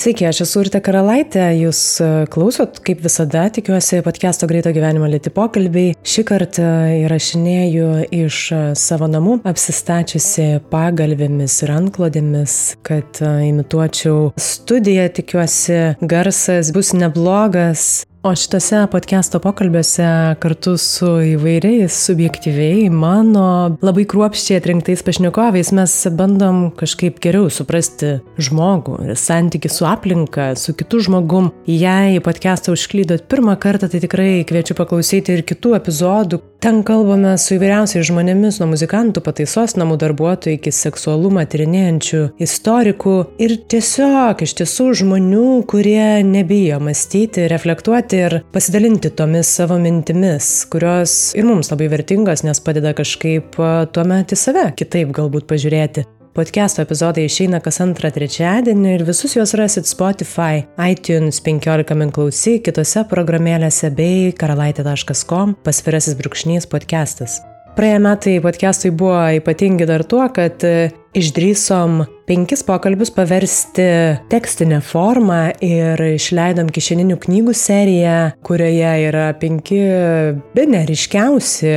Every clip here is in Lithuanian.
Sveiki, aš esu Urte Karalaitė, jūs e, klausot, kaip visada, tikiuosi, podcast'o greito gyvenimo lėti pokalbiai. Šį kartą įrašinėju iš e, savo namų, apsistačiusi pagalbėmis ir antklodėmis, kad e, imituočiau studiją, tikiuosi, garsas bus neblogas, O šitose podcast'o pokalbiuose kartu su įvairiais subjektyviai mano labai kruopščiai atrinktais pašnekovais mes bandom kažkaip geriau suprasti žmogų ir santyki su aplinka, su kitu žmogum. Jei podcast'ą užklydot pirmą kartą, tai tikrai kviečiu paklausyti ir kitų epizodų. Ten kalbame su įvairiausiais žmonėmis, nuo muzikantų, pataisos namų darbuotojų iki seksualumą tyrinėjančių istorikų ir tiesiog iš tiesų žmonių, kurie nebijo mąstyti, reflektuoti ir pasidalinti tomis savo mintimis, kurios ir mums labai vertingos, nes padeda kažkaip tuomet į save kitaip galbūt pažiūrėti. Podcast'o epizodai išeina kas antrą trečiadienį ir visus juos rasit Spotify, iTunes 15 min klausy, kitose programėlėse bei karalaitė.com pasvirasis brūkšnys podcastas. Praėję metai podcast'ui buvo ypatingi dar tuo, kad išdrysom penkis pokalbius paversti tekstinę formą ir išleidom kišeninių knygų seriją, kurioje yra penki be neriškiausi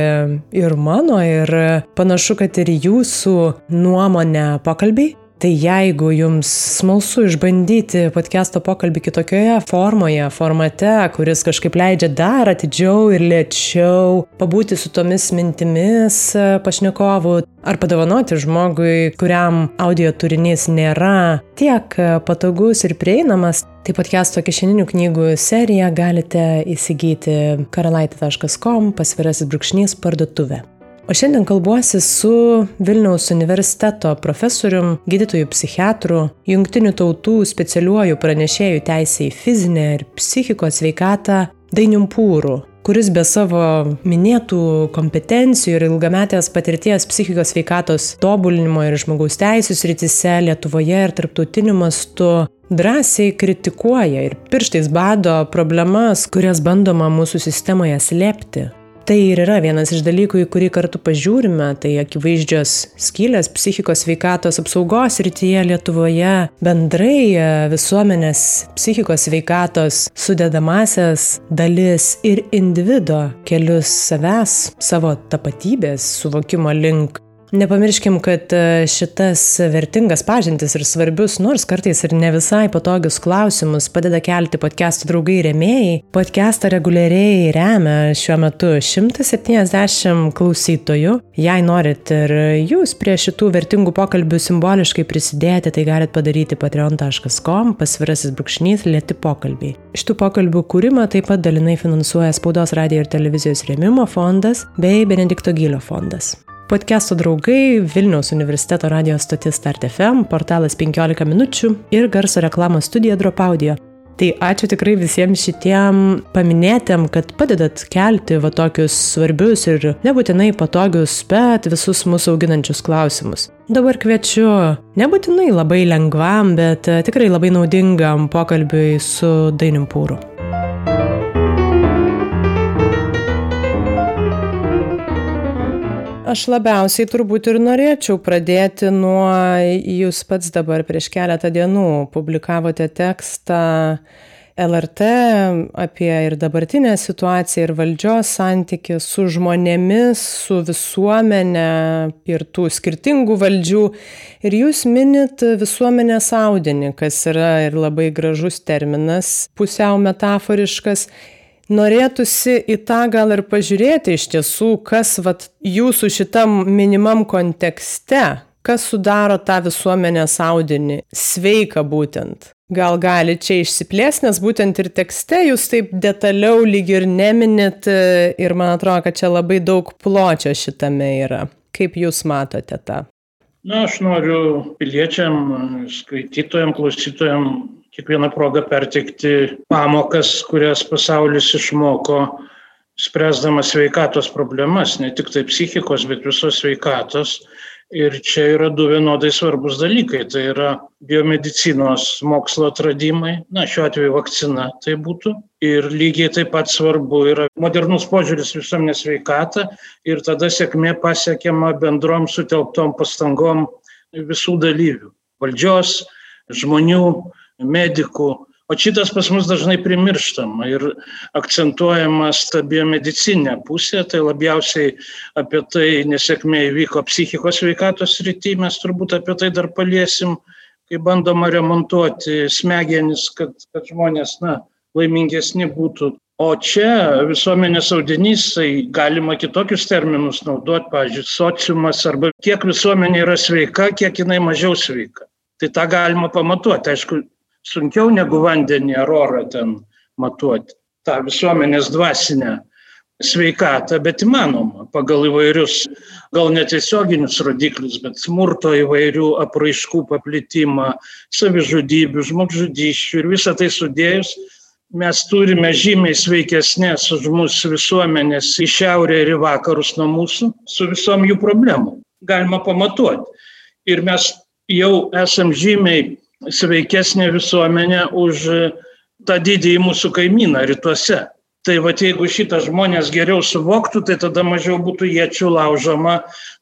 ir mano, ir panašu, kad ir jūsų nuomonė pokalbiai. Tai jeigu jums smalsu išbandyti podcast'o pokalbį kitokioje formoje, formate, kuris kažkaip leidžia dar atidžiau ir lėčiau pabūti su tomis mintimis e, pašnekovų, ar padovanoti žmogui, kuriam audio turinys nėra tiek e, patogus ir prieinamas, tai podcast'o kišeninių knygų seriją galite įsigyti karalaitė.com pasvirasis brūkšnys parduotuvė. O šiandien kalbuosi su Vilniaus universiteto profesorium, gydytoju psichiatru, jungtinių tautų specialiuoju pranešėjų teisė į fizinę ir psichikos sveikatą Dainiumpūrų, kuris be savo minėtų kompetencijų ir ilgametės patirties psichikos sveikatos tobulinimo ir žmogaus teisų srityse Lietuvoje ir tarptautiniu mastu drąsiai kritikuoja ir pirštais bado problemas, kurias bandoma mūsų sistemoje slėpti. Tai ir yra vienas iš dalykų, į kurį kartu pažiūrime, tai akivaizdžios skylės psichikos veikatos apsaugos rytyje Lietuvoje, bendrai e, visuomenės psichikos veikatos sudedamasias dalis ir individo kelius savęs, savo tapatybės suvokimo link. Nepamirškim, kad e, šitas vertingas pažintis ir svarbius, nors kartais ir ne visai patogius klausimus padeda kelti podcastų draugai remėjai. Podcastą reguliariai remia šiuo metu 170 klausytojų. Jei norit ir jūs prie šitų vertingų pokalbių simboliškai prisidėti, tai galit padaryti patreon.com pasvirasis brūkšnys lėti pokalbiai. Šitų pokalbių kūrimą taip pat dalinai finansuoja Spaudos radio ir televizijos rėmimo fondas bei Benedikto Gylio fondas. Podcast'o draugai Vilniaus universiteto radio stotis Start FM, portalas 15 minučių ir garso reklamos studija Drop Audio. Tai ačiū tikrai visiems šitiem paminėtėm, kad padedat kelti va tokius svarbius ir nebūtinai patogius, bet visus mūsų auginančius klausimus. Dabar kviečiu nebūtinai labai lengvam, bet tikrai labai naudingam pokalbiui su Dainimpūru. Aš labiausiai turbūt ir norėčiau pradėti nuo, jūs pats dabar prieš keletą dienų publikavote tekstą LRT apie ir dabartinę situaciją, ir valdžios santykių su žmonėmis, su visuomenė ir tų skirtingų valdžių. Ir jūs minit visuomenės audinį, kas yra ir labai gražus terminas, pusiau metaforiškas norėtųsi į tą gal ir pažiūrėti iš tiesų, kas vat, jūsų šitam minimam kontekste, kas sudaro tą visuomenės audinį, sveika būtent. Gal gali čia išsiplės, nes būtent ir tekste jūs taip detaliau lyg ir neminit ir man atrodo, kad čia labai daug pločio šitame yra. Kaip jūs matote tą? Na, aš noriu piliečiam, skaitytojam, klausytojam kiekviena proga perteikti pamokas, kurias pasaulis išmoko, spręsdamas sveikatos problemas, ne tik tai psichikos, bet visos sveikatos. Ir čia yra du vienodai svarbus dalykai. Tai yra biomedicinos mokslo atradimai, na šiuo atveju vakcina tai būtų. Ir lygiai taip pat svarbu yra modernus požiūris visuomenės sveikatą ir tada sėkmė pasiekiama bendrom sutelktom pastangom visų dalyvių - valdžios, žmonių, medikų. O šitas pas mus dažnai primirštama ir akcentuojama ta biomedicinė pusė, tai labiausiai apie tai nesėkmė įvyko psichikos veikatos rytį, mes turbūt apie tai dar paliesim, kai bandoma remontuoti smegenis, kad, kad žmonės na, laimingesni būtų. O čia visuomenės audinys, tai galima kitokius terminus naudoti, pavyzdžiui, sociumas arba kiek visuomenė yra sveika, kiek jinai mažiau sveika. Tai tą galima pamatuoti. Aišku, sunkiau negu vandenį ar orą ten matuoti. Ta visuomenės dvasinė sveikatą, bet įmanoma pagal įvairius, gal netiesioginius rodiklius, bet smurto įvairių apraiškų paplitimą, savižudybių, žmogžudyščių ir visą tai sudėjus mes turime žymiai sveikesnės už mūsų visuomenės į šiaurę ir į vakarus nuo mūsų, su visom jų problemom. Galima pamatuoti. Ir mes jau esam žymiai sveikesnė visuomenė už tą didįjį mūsų kaimyną rytuose. Tai va jeigu šitą žmonės geriau suvoktų, tai tada mažiau būtų iečių laužoma,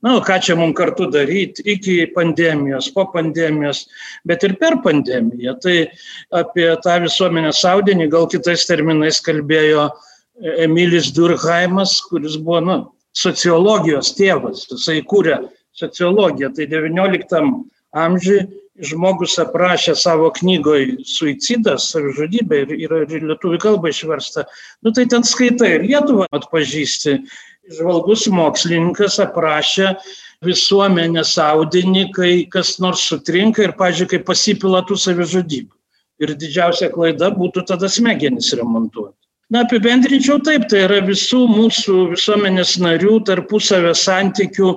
na, ką čia mums kartu daryti iki pandemijos, po pandemijos, bet ir per pandemiją. Tai apie tą visuomenės audinį gal kitais terminais kalbėjo Emilis Durheimas, kuris buvo nu, sociologijos tėvas, jisai kūrė sociologiją. Tai XIX amžiui žmogus aprašė savo knygoje suicidas, savižudybė ir yra ir lietuvių kalba išversta, nu tai ten skaitai ir Lietuvą atpažįsti. Žvalgus mokslininkas aprašė visuomenės audinį, kai kas nors sutrinka ir, pažiūrėjau, kai pasipila tų savižudybių. Ir didžiausia klaida būtų tada smegenis remontuoti. Na, apibendrinčiau taip, tai yra visų mūsų visuomenės narių tarpusavio santykių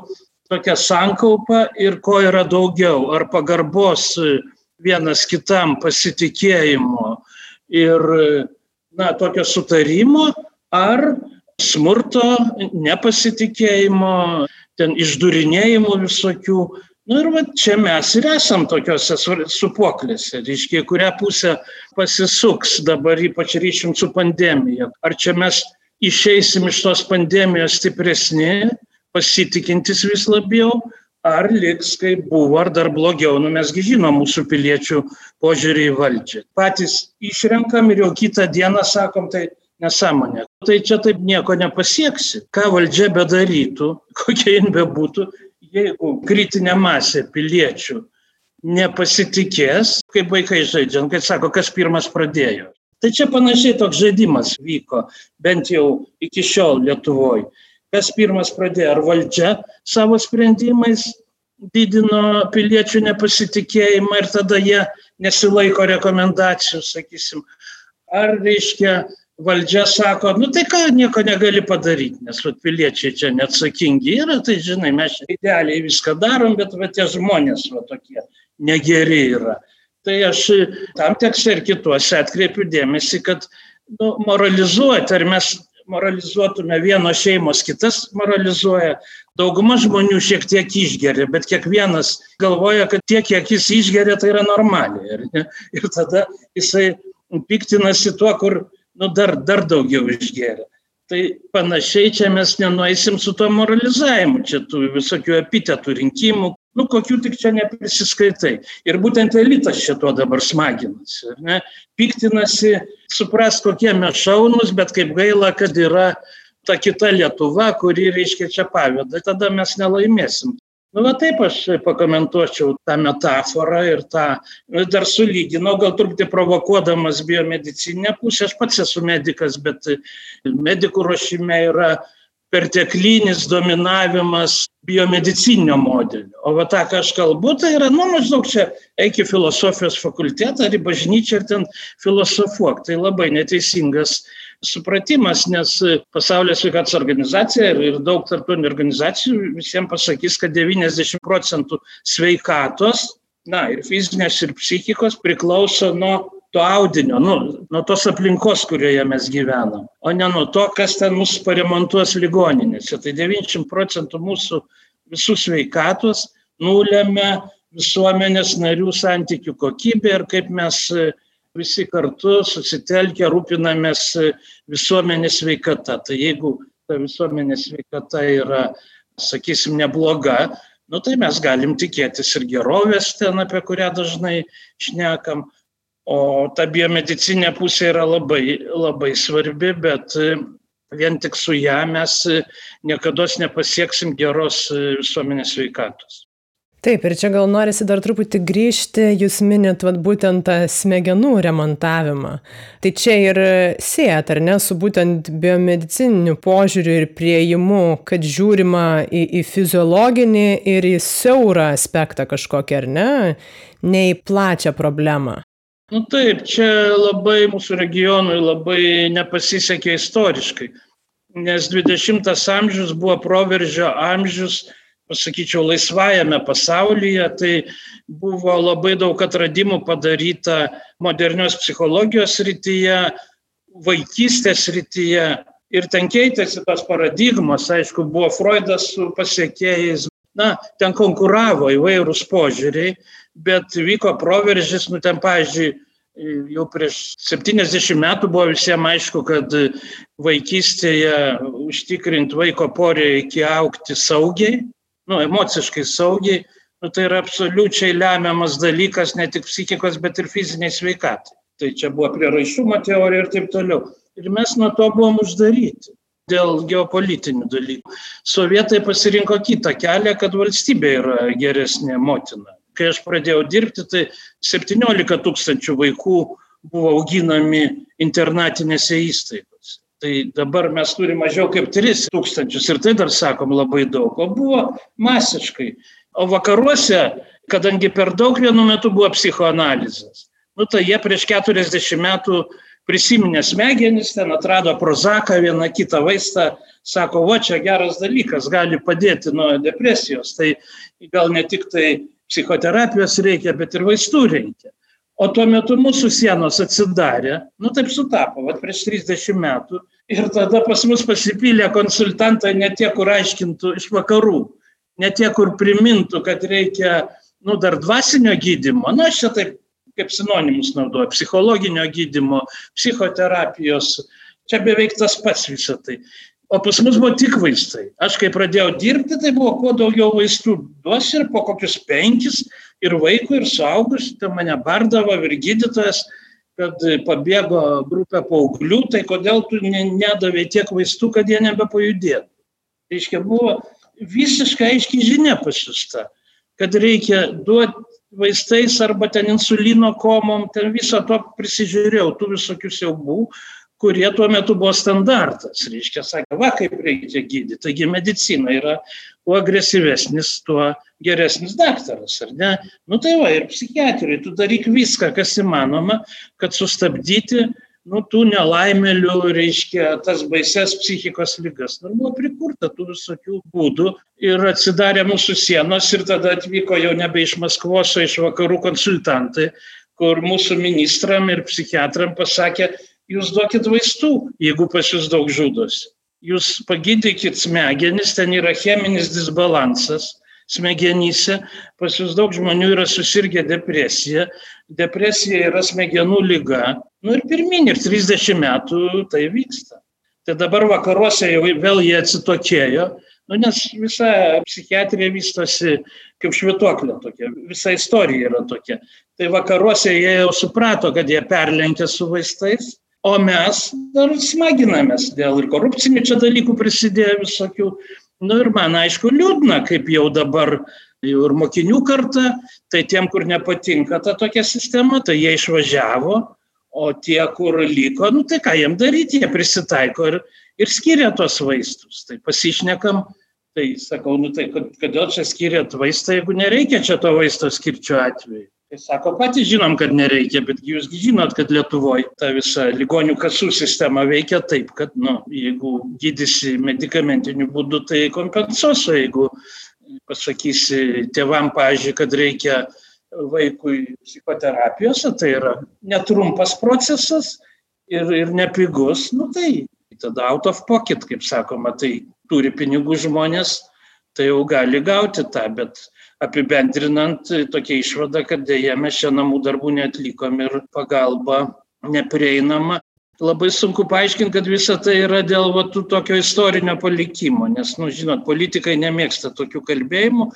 tokia sankaupa ir ko yra daugiau, ar pagarbos vienas kitam pasitikėjimo ir na, tokio sutarimo, ar smurto, nepasitikėjimo, ten išdurinėjimų visokių. Na nu, ir va, čia mes ir esam tokiuose supoklėse, reiškia, kurią pusę pasisuks dabar ypač ryšim su pandemija. Ar čia mes išeisim iš tos pandemijos stipresni, pasitikintis vis labiau, ar liks kaip buvo, ar dar blogiau. Nu, mesgi žinom mūsų piliečių požiūrį į valdžią. Patys išrenkam ir jau kitą dieną sakom, tai nesąmonė. Tai čia taip nieko nepasieksi. Ką valdžia bedarytų, kokia jin bebūtų, jeigu kritinė masė piliečių nepasitikės, kaip vaikai žaidžiant, kai sako, kas pirmas pradėjo. Tai čia panašiai toks žaidimas vyko, bent jau iki šiol Lietuvoje kas pirmas pradėjo, ar valdžia savo sprendimais didino piliečių nepasitikėjimą ir tada jie nesilaiko rekomendacijų, sakysim. Ar reiškia, valdžia sako, nu tai ką, nieko negali padaryti, nes vat, piliečiai čia neatsakingi yra, tai žinai, mes idealiai viską darom, bet va, tie žmonės va, tokie negeri yra. Tai aš tam tekste ir kituose atkreipiu dėmesį, kad nu, moralizuoti, ar mes moralizuotume vienos šeimos, kitas moralizuoja. Dauguma žmonių šiek tiek išgeria, bet kiekvienas galvoja, kad tiek, kiek jis išgeria, tai yra normaliai. Ir, ir tada jisai piktinasi tuo, kur nu, dar, dar daugiau išgeria. Tai panašiai čia mes nenueisim su to moralizavimu, čia tų visokių epitetų rinkimų, nu kokių tik čia neprisiskaitai. Ir būtent elitas šito dabar smaginasi, ne? piktinasi, supras, kokie mes šaunus, bet kaip gaila, kad yra ta kita Lietuva, kuri, reiškia, čia pavėda, tada mes nelaimėsim. Nu, va taip aš pakomentuočiau tą metaforą ir tą, dar sulyginau, gal truputį provokuodamas biomedicinę pusę, aš pats esu medikas, bet medikų ruošime yra perteklinis dominavimas biomedicininio modelio. O va tą, ką aš kalbu, tai yra, nu, maždaug čia eik į filosofijos fakultetą ar į bažnyčią ir ten filosofuok. Tai labai neteisingas supratimas, nes pasaulio sveikatos organizacija ir daug tarptautinių organizacijų visiems pasakys, kad 90 procentų sveikatos, na ir fizinės, ir psichikos priklauso nuo to audinio, nu, nuo tos aplinkos, kurioje mes gyvenam, o ne nuo to, kas ten mus paremontuos ligoninėse. Tai 90 procentų mūsų visų sveikatos nulėmė visuomenės narių santykių kokybė ir kaip mes e, visi kartu susitelkę rūpinamės e, visuomenės sveikata. Tai jeigu ta visuomenės sveikata yra, sakysim, nebloga, nu tai mes galim tikėtis ir gerovės ten, apie kurią dažnai šnekam, O ta biomedicinė pusė yra labai, labai svarbi, bet vien tik su ją mes niekada nepasieksim geros visuomenės veikatos. Taip, ir čia gal norisi dar truputį grįžti, jūs minit vat, būtent tą smegenų remontavimą. Tai čia ir siejat, ar ne, su būtent biomedicininiu požiūriu ir prieimu, kad žiūrima į, į fiziologinį ir į siaurą aspektą kažkokį, ar ne, ne į plačią problemą. Nu taip, čia labai mūsų regionui labai nepasisekė istoriškai, nes 20-as amžius buvo proveržio amžius pasakyčiau, laisvajame pasaulyje, tai buvo labai daug atradimų padaryta modernios psichologijos rytyje, vaikystės rytyje ir ten keitėsi tos paradigmos, aišku, buvo Freudas su pasiekėjais, na, ten konkuravo įvairūs požiūriai, bet vyko proveržis, nu ten, pavyzdžiui, jau prieš 70 metų buvo visiems aišku, kad vaikystėje užtikrinti vaiko poreikį aukti saugiai, nu, emociškai saugiai, nu, tai yra absoliučiai lemiamas dalykas ne tik psichikos, bet ir fiziniai sveikatai. Tai čia buvo prieraišumo teorija ir taip toliau. Ir mes nuo to buvom uždaryti dėl geopolitinių dalykų. Sovietai pasirinko kitą kelią, kad valstybė yra geresnė motina. Kai aš pradėjau dirbti, tai 17 tūkstančių vaikų buvo auginami internatinėse įstaigose. Tai dabar mes turime mažiau kaip 3 tūkstančius ir tai dar sakom labai daug, o buvo masiškai. O vakaruose, kadangi per daug vienu metu buvo psichoanalizės, nu tai jie prieš 40 metų prisiminė smegenis, ten atrado prozaką, vieną kitą vaistą, sako, va čia geras dalykas, gali padėti nuo depresijos, tai gal ne tik tai psichoterapijos reikia, bet ir vaistų reikia. O tuo metu mūsų sienos atsidarė, nu taip sutapo, va prieš 30 metų. Ir tada pas mus pasipylė konsultantai ne tie, kur aiškintų iš vakarų, ne tie, kur primintų, kad reikia, nu, dar dvasinio gydimo. Na, aš čia taip kaip sinonimus naudoju, psichologinio gydimo, psichoterapijos. Čia beveik tas pats visą tai. O pas mus buvo tik vaistai. Aš kai pradėjau dirbti, tai buvo kuo daugiau vaistų duos ir po kokius penkis ir vaikų, ir suaugusių, tai mane bardavo ir gydytojas, kad pabėgo grupė paauglių, tai kodėl tu nedavai tiek vaistų, kad jie nebepajudėtų. Tai reiškia, buvo visiškai aiškiai žinia pasiusta, kad reikia duoti vaistais arba ten insulino komom, ten viso to prisižiūrėjau, tų visokių siaubų, kurie tuo metu buvo standartas. Reiškia, sakė, va kaip reikia gydyti. Taigi medicina yra kuo agresyvesnis, tuo geresnis daktaras, ar ne? Nu tai va, ir psichiatrijai, tu daryk viską, kas įmanoma, kad sustabdyti, nu, tų nelaimelių, reiškia, tas baises psichikos lygas. Nu, buvo prikurta tų visokių būdų ir atsidarė mūsų sienos ir tada atvyko jau nebe iš Maskvos, o iš vakarų konsultantai, kur mūsų ministram ir psichiatram pasakė, jūs duokit vaistų, jeigu pas jūs daug žudosi. Jūs pagydykit smegenis, ten yra cheminis disbalansas smegenyse, pas jūs daug žmonių yra susirgę depresija, depresija yra smegenų lyga, nu ir pirmin, ir 30 metų tai vyksta. Tai dabar vakaruose jau vėl jie atsitokėjo, nu, nes visa psichiatrija vystosi kaip švituoklė tokia, visa istorija yra tokia. Tai vakaruose jie jau suprato, kad jie perlenkė su vaistais o mes dar smaginamės dėl ir korupcinių čia dalykų prisidėjo visokių. Nu ir man aišku liūdna, kaip jau dabar jau ir mokinių karta, tai tiem, kur nepatinka ta tokia sistema, tai jie išvažiavo, o tie, kur liko, nu tai ką jiem daryti, jie prisitaiko ir, ir skiria tos vaistus. Tai pasišnekam, tai sakau, nu tai kodėl čia skiriat vaistą, jeigu nereikia čia to vaisto skirčių atveju. Tai sako, patys žinom, kad nereikia, bet jūs žinot, kad Lietuvoje ta visa ligonių kasų sistema veikia taip, kad, nu, jeigu gydysi medikamentiniu būdu, tai kompensuos, o jeigu pasakysi tėvam, pažiūrėjau, kad reikia vaikui psichoterapijos, tai yra netrumpas procesas ir, ir nepigus, nu tai tada out of pocket, kaip sakoma, tai turi pinigų žmonės, tai jau gali gauti tą, bet apibendrinant tokia išvada, kad dėja mes čia namų darbų netlikom ir pagalba neprieinama. Labai sunku paaiškinti, kad visa tai yra dėl va, tokio istorinio palikimo, nes, nu, žinot, politikai nemėgsta tokių kalbėjimų,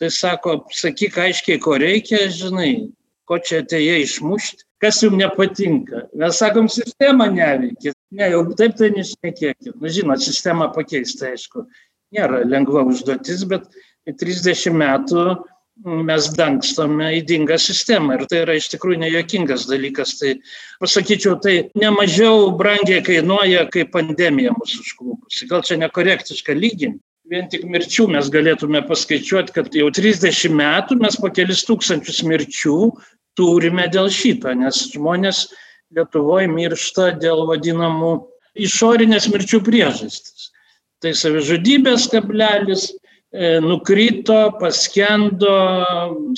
tai sako, sakyk aiškiai, ko reikia, žinai, ko čia atėjai išmušti, kas jums nepatinka. Mes sakom, sistema neveikia. Ne, jau taip tai nešnekėkit. Na, žinot, sistemą pakeisti, aišku, nėra lengva užduotis, bet 30 metų mes dangstome įdingą sistemą ir tai yra iš tikrųjų nejuokingas dalykas. Tai pasakyčiau, tai nemažiau brangiai kainuoja, kai pandemija mūsų užklupusi. Gal čia nekorektiška lyginti. Vien tik mirčių mes galėtume paskaičiuoti, kad jau 30 metų mes po kelis tūkstančius mirčių turime dėl šito, nes žmonės Lietuvoje miršta dėl vadinamų išorinės mirčių priežastis. Tai savižudybės kablelis, nukrito, paskendo,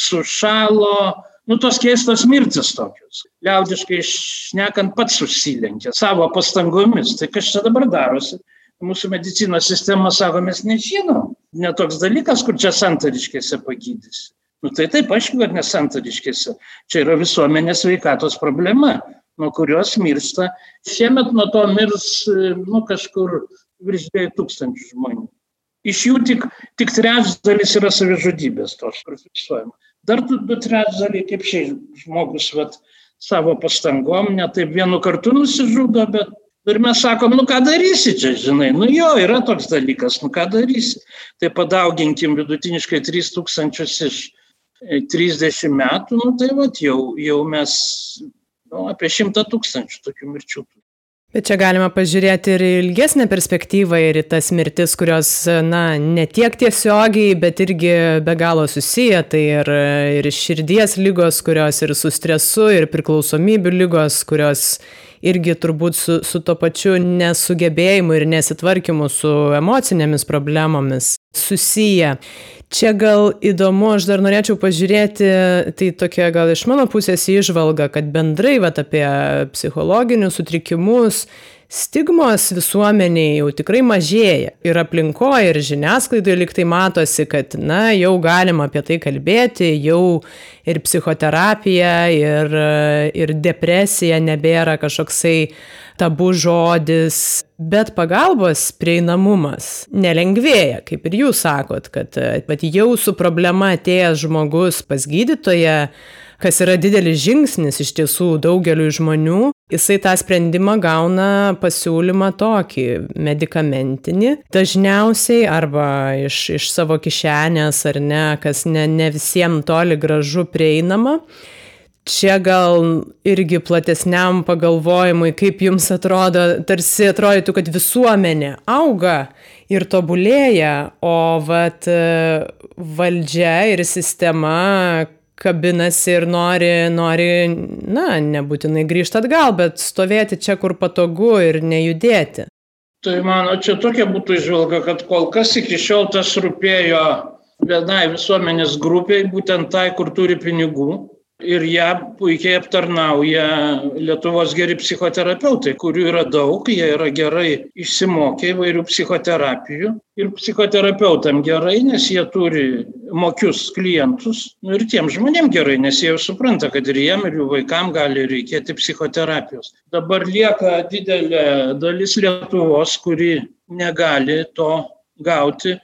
sušalo, nu tos keistos mirtis tokios. Liaudiškai išnekant pats susilenkė savo pastangomis. Tai kas čia dabar darosi? Mūsų medicinos sistema sako, mes nežinom. Netoks dalykas, kur čia santariškėse pagydys. Nu tai taip, aišku, kad nesantariškėse. Čia yra visuomenės veikatos problema, nuo kurios miršta. Šiemet nuo to mirs, nu, kažkur virš 2000 žmonių. Iš jų tik, tik trečdalis yra savižudybės tos, kur fiksuojama. Dar du, du trečdaliai, kaip šiai žmogus vat, savo pastangom, ne taip vienu kartu nusižudo, bet ir mes sakom, nu ką darysi čia, žinai, nu jo, yra toks dalykas, nu ką darysi. Tai padauginkim vidutiniškai 3000 iš 30 e, metų, nu tai vat, jau, jau mes nu, apie 100 tūkstančių tokių mirčių. Bet čia galima pažiūrėti ir ilgesnę perspektyvą ir į tas mirtis, kurios, na, ne tiek tiesiogiai, bet irgi be galo susiję. Tai ir, ir širdies lygos, kurios ir su stresu, ir priklausomybių lygos, kurios irgi turbūt su, su to pačiu nesugebėjimu ir nesitvarkymu su emocinėmis problemomis susiję. Čia gal įdomu, aš dar norėčiau pažiūrėti, tai tokia gal iš mano pusės įžvalga, kad bendrai vat, apie psichologinius sutrikimus stigmos visuomeniai jau tikrai mažėja. Ir aplinkoje, ir žiniasklaidoje liktai matosi, kad, na, jau galima apie tai kalbėti, jau ir psichoterapija, ir, ir depresija nebėra kažkoksai tabu žodis, bet pagalbos prieinamumas nelengvėja, kaip ir jūs sakot, kad bet jau su problema atėjęs žmogus pas gydytoją, kas yra didelis žingsnis iš tiesų daugeliu žmonių, jisai tą sprendimą gauna pasiūlymą tokį medikamentinį, dažniausiai arba iš, iš savo kišenės ar ne, kas ne, ne visiems toli gražu prieinama. Čia gal irgi platesniam pagalvojimui, kaip jums atrodo, tarsi atrodytų, kad visuomenė auga ir tobulėja, o vat valdžia ir sistema kabinasi ir nori, nori, na, nebūtinai grįžti atgal, bet stovėti čia, kur patogu ir nejudėti. Tai mano, čia tokia būtų išvalga, kad kol kas iki šiol tas rūpėjo vienai visuomenės grupiai, būtent tai, kur turi pinigų, ir ją puikiai aptarnauja Lietuvos geri psichoterapeutai, kurių yra daug, jie yra gerai išsimokę įvairių psichoterapijų. Ir psichoterapeutam gerai, nes jie turi mokius klientus. Nu, ir tiem žmonėm gerai, nes jie jau supranta, kad ir jiem, ir jų vaikam gali reikėti psichoterapijos. Dabar lieka didelė dalis Lietuvos, kuri negali to gauti,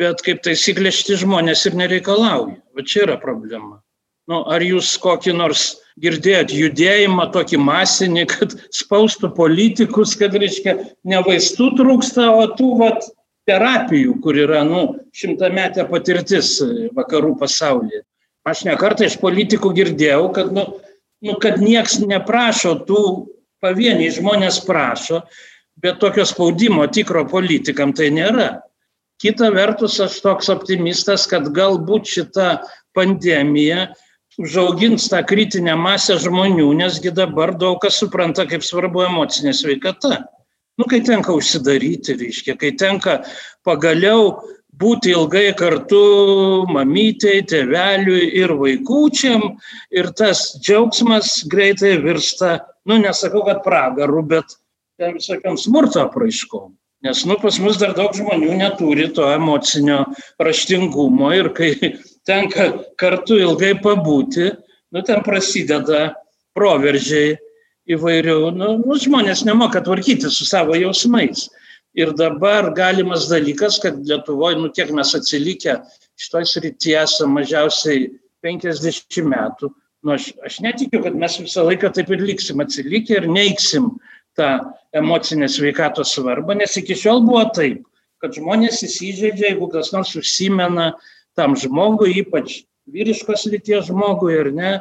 bet kaip taisyklė šitie žmonės ir nereikalauja. Va čia yra problema. Nu, ar jūs kokį nors girdėjot judėjimą tokį masinį, kad spaustų politikus, kad, reiškia, ne vaistų trūksta, o tų vat, terapijų, kur yra, nu, šimtametė patirtis vakarų pasaulyje. Aš ne kartą iš politikų girdėjau, kad, nu, nu, kad nieks neprašo, tų pavieniai žmonės prašo, bet tokio spaudimo tikro politikam tai nėra. Kita vertus, aš toks optimistas, kad galbūt šita pandemija užaugins tą kritinę masę žmonių, nesgi dabar daug kas supranta, kaip svarbu emocinė sveikata. Nu, kai tenka užsidaryti, reiškia, kai tenka pagaliau būti ilgai kartu mamytei, tėveliui ir vaikučiam ir tas džiaugsmas greitai virsta, nu, nesakau, kad pragaru, bet ten visokiam smurto apraiškom. Nes, nu, pas mus dar daug žmonių neturi to emocinio raštingumo ir kai tenka kartu ilgai pabūti, nu, ten prasideda proveržiai įvairių, nu, nu, žmonės nemoka tvarkyti su savo jausmais. Ir dabar galimas dalykas, kad Lietuvoje, nu tiek mes atsilikę šitoj srityje esame mažiausiai 50 metų, Nu, aš, aš netikiu, kad mes visą laiką taip ir liksim atsilikę ir neiksim tą emocinę sveikatos svarbą, nes iki šiol buvo taip, kad žmonės įsižeidžia, jeigu kas nors užsimena tam žmogui, ypač vyriškos lyties žmogui ir ne,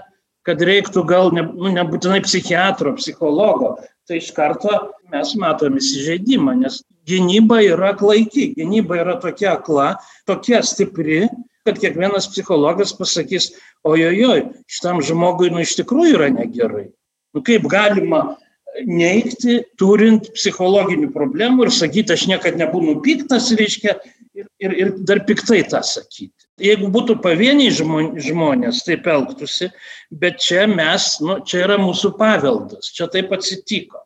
kad reiktų gal ne, nu, nebūtinai psichiatro, psichologo, tai iš karto mes matom įsižeidimą, nes gynyba yra klaiki, gynyba yra tokia akla, tokia stipri, kad kiekvienas psichologas pasakys, ojojoj, šitam žmogui nu iš tikrųjų yra negerai. Nu, kaip galima neikti, turint psichologinių problemų ir sakyti, aš niekada nebūnu piktas, reiškia, ir, ir, ir dar piktai tą sakyti. Jeigu būtų pavieniai žmonės, taip elgtųsi, bet čia mes, nu, čia yra mūsų paveldas, čia taip atsitiko.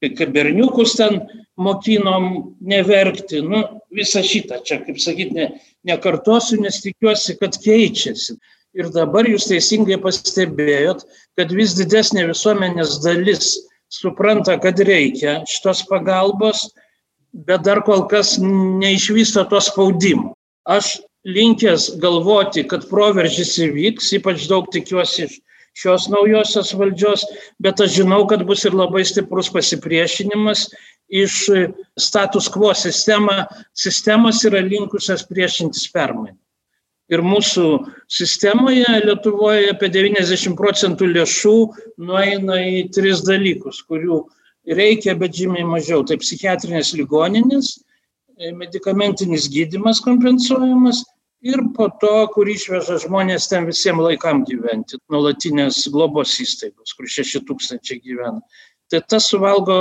Kai berniukus ten mokinom neverkti, nu, visą šitą, čia, kaip sakyti, ne, nekartosiu, nes tikiuosi, kad keičiasi. Ir dabar jūs teisingai pastebėjot, kad vis didesnė visuomenės dalis supranta, kad reikia šitos pagalbos, bet dar kol kas neišvysto to spaudimo. Aš linkęs galvoti, kad proveržys įvyks, ypač daug tikiuosi iš šios naujosios valdžios, bet aš žinau, kad bus ir labai stiprus pasipriešinimas iš status quo sistema, sistemos yra linkusios priešintis permainų. Ir mūsų sistemoje Lietuvoje apie 90 procentų lėšų nueina į tris dalykus, kurių reikia, bet žymiai mažiau. Tai psichiatrinės ligoninės, medikamentinis gydimas kompensuojamas ir po to, kur išveža žmonės ten visiems laikam gyventi, nuolatinės globos įstaigos, kur 6 tūkstančiai gyvena tai tas suvalgo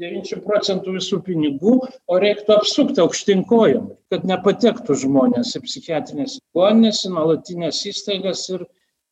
90 procentų visų pinigų, o reiktų apsukti aukštinkojom, kad nepatektų žmonės į psichiatrinės ligoninės, į nuolatinės įstaigas ir,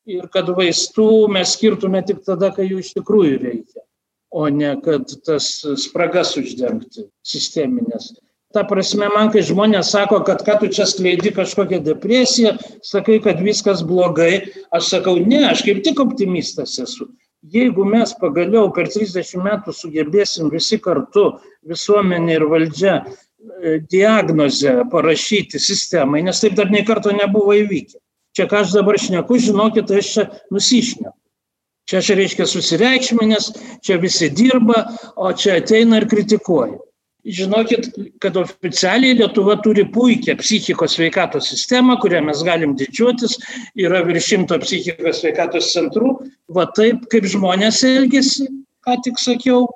ir kad vaistų mes skirtume tik tada, kai jų iš tikrųjų reikia, o ne kad tas spragas uždengti sisteminės. Ta prasme, man kai žmonės sako, kad ką tu čia skleidi kažkokią depresiją, sakai, kad viskas blogai, aš sakau, ne, aš kaip tik optimistas esu jeigu mes pagaliau per 30 metų sugebėsim visi kartu, visuomenė ir valdžia, e, diagnozę parašyti sistemai, nes taip dar nei karto nebuvo įvykę. Čia ką aš dabar šneku, žinokit, aš čia nusišneku. Čia aš reiškia susireikšminės, čia visi dirba, o čia ateina ir kritikuoja žinokit kad oficialiai lietuva turi puikią psichikos sveikatos sistemą kuria mes galim didžiuotis. Yra virš šimto psichikos sveikatos centrų. Va taip kaip žmonės elgiasi ką tik sakiau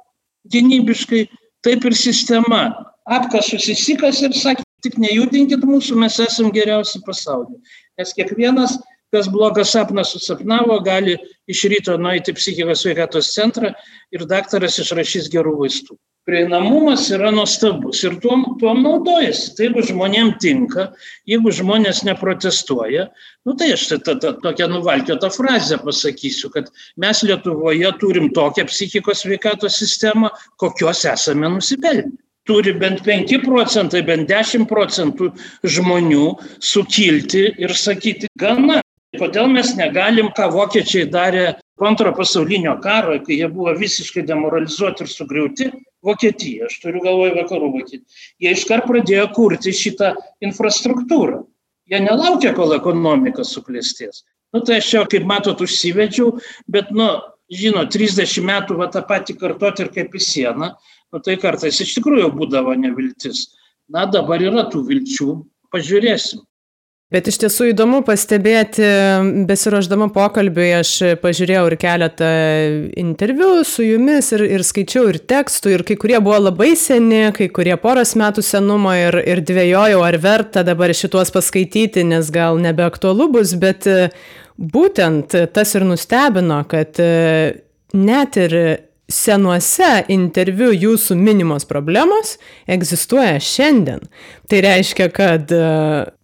gynybiškai taip ir sistema. Apkasus įsikasė ir sakė tik nejudinkit mūsų mes esam geriausi pasaulyje. Nes kiekvienas kas blogą sapną susapnavo gali iš ryto nueiti psichikos sveikatos centrą ir daktaras išrašys gerų vaistų prieinamumas yra nuostabus ir tuom, tuom naudojasi. Tai jeigu žmonėm tinka, jeigu žmonės neprotestuoja, nu tai aš tą, tą, tą, tokią nuvalkiotą frazę pasakysiu, kad mes Lietuvoje turim tokią psichikos sveikatos sistemą, kokios esame nusipelnę. Turi bent 5 procentai, bent 10 procentų žmonių sukilti ir sakyti, gana, kodėl mes negalim, ką vokiečiai darė antro pasaulinio karo, kai jie buvo visiškai demoralizuoti ir sugriauti, Vokietija, aš turiu galvoje vakarų Vokietiją, jie iškart pradėjo kurti šitą infrastruktūrą. Jie nelaukia, kol ekonomika suklestės. Nu, tai aš čia, kaip matot, užsivedžiau, bet, nu, žino, 30 metų va tą patį kartoti ir kaip į sieną, nu, tai kartais iš tikrųjų būdavo neviltis. Na, dabar yra tų vilčių, pažiūrėsim. Bet iš tiesų įdomu pastebėti, besiruoždama pokalbiui, aš pažiūrėjau ir keletą interviu su jumis ir, ir skaičiau ir tekstų, ir kai kurie buvo labai seni, kai kurie poros metų senumo ir, ir dvėjojau, ar verta dabar šituos paskaityti, nes gal nebeaktualu bus, bet būtent tas ir nustebino, kad net ir senuose interviu jūsų minimos problemos egzistuoja šiandien. Tai reiškia, kad e,